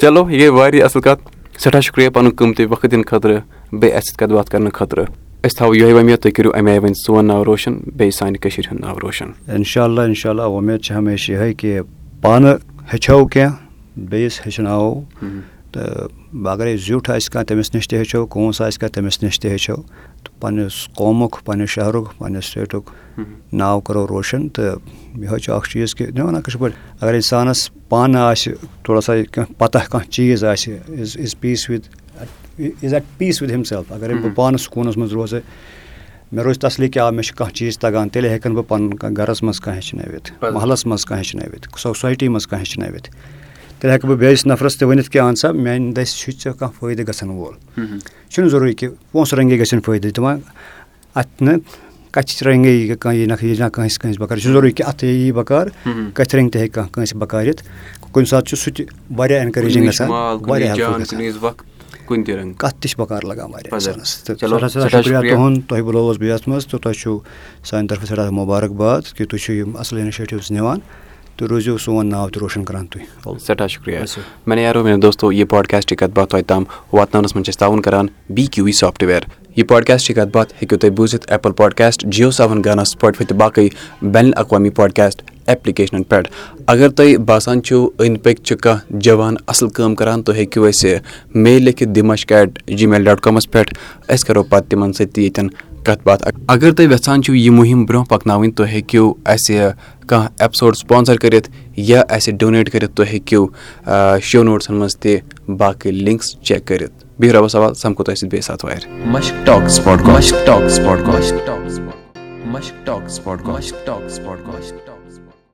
چلو یہِ گٔے واریاہ اَصٕل کَتھ سٮ۪ٹھاہ شُکریہ پَنُن قۭمتی وقت دِنہٕ خٲطرٕ بیٚیہِ اَسہِ سۭتۍ کَتھ باتھ کَرنہٕ خٲطرٕ أسۍ تھاوو یِہوے وۄمید تُہۍ کٔرِو اَمہِ آیہِ وۄنۍ سون ناو روشَن بیٚیہِ سانہِ کٔشیٖرِ ہُنٛد ناو روشَن اِنشاء اللہ اِنشاء اللہ وۄمید چھِ ہمیشہِ یِہوٚے کہِ پانہٕ ہیٚچھو کینٛہہ بیٚیِس ہیٚچھناوو تہٕ اگرَے زیُٹھ آسہِ کانٛہہ تٔمِس نِش تہِ ہیٚچھو کونٛس آسہِ کانٛہہ تٔمِس نِش تہِ ہیٚچھو تہٕ پنٛنِس قومُک پنٛنِس شہرُک پنٛنِس سٹیٹُک ناو کَرو روشَن تہٕ یِہوٚے چھُ اَکھ چیٖز کہِ نہ وَنان کٲشِر پٲٹھۍ اگر اِنسانَس پانہٕ آسہِ تھوڑا سا کینٛہہ پَتہ کانٛہہ چیٖز آسہِ is is peace with is at peace with himself اگرَے بہٕ پانہٕ سکوٗنَس منٛز روزٕ مےٚ روزِ تَسلی کہِ آ مےٚ چھُ کانٛہہ چیٖز تَگان تیٚلہِ ہٮ۪کَن بہٕ پَنُن کانٛہہ گَرَس منٛز کانٛہہ ہیٚچھنٲوِتھ محلَس منٛز کانٛہہ ہیٚچھنٲوِتھ سوسایٹی منٛز کانٛہہ ہیٚچھنٲوِتھ تیٚلہِ ہٮ۪کہٕ بہٕ بیٚیِس نَفرَس تہِ ؤنِتھ کہِ اَہن سا میٛانہِ دٔسۍ چھُے ژےٚ کانٛہہ فٲیدٕ گژھن وول چھُنہٕ ضروٗری کہِ پونٛسہٕ رنٛگے گژھن فٲیدٕ دِوان اَتھ نہٕ کَتھِ رنٛگے یی کانٛہہ یی نہ یی نہ کٲنٛسہِ کٲنٛسہِ بَکار یہِ چھُ ضروٗری کہِ اَتھٕ یی بَکار کَتھِ رنٛگہِ تہِ ہیٚکہِ کانٛہہ کٲنٛسہِ بَکارِتھ کُنہِ ساتہٕ چھُ سُہ تہِ واریاہ اٮ۪نکَریجِنٛگ گژھان واریاہ کَتھ تہِ چھِ بَکار لَگان واریاہ شُکریہ تُہُنٛد تۄہہِ بُلووُس بہٕ یَتھ منٛز تہٕ تۄہہِ چھُو سانہِ طرفہٕ سٮ۪ٹھاہ مُبارک باد کہِ تُہۍ چھِو یِم اَصٕل اِنِشیٹِوٕز نِوان تہٕ روٗزِو سون ناو تہِ روشَن کَران تُہۍ سٮ۪ٹھاہ شُکریہ مےٚ نیرو مےٚ دوستو یہِ پاڈکاسٹٕچ کَتھ باتھ تۄہہِ تام واتناونَس منٛز چھِ أسۍ تعاوُن کَران بی کیوٗ وی سافٹوِیَر یہِ پاڈکاسٹٕچ کَتھ باتھ ہیٚکِو تُہۍ بوٗزِتھ ایپٕل پاڈکاسٹ جِیو سیوَن گانا سٕپاٹفاے تہٕ باقٕے بین الاقوامی پاڈکاسٹ ایپلِکیشنَن پٮ۪ٹھ۔ اگر تۄہہِ باسان چھُو أنٛدۍ پٔکۍ چھِ کانٛہہ جوان اَصٕل کٲم کَران تُہۍ ہیٚکِو اَسہِ میل لیکھِتھ دِمش ایٹ جی میل ڈاٹ کامَس پٮ۪ٹھ۔ أسۍ کَرو پَتہٕ تِمَن سۭتۍ تہِ ییٚتٮ۪ن کَتھ باتھ۔ اگر تُہۍ یَژھان چھِو یہِ مُہِم برونٛہہ پَکناوٕنۍ تُہۍ ہیٚکِو اَسہِ کانٛہہ ایپسوڈ سپانسَر کٔرِتھ یا اَسہِ ڈونیٹ کٔرِتھ تُہۍ ہیٚکِو شو نوٹسَن منٛز تہِ باقٕے لِنکٕس چیک کٔرِتھ۔ بِہِو رۄبَس سوال سَمکھو تۄہہِ سۭتۍ بیٚیہِ ساتہٕ وارِ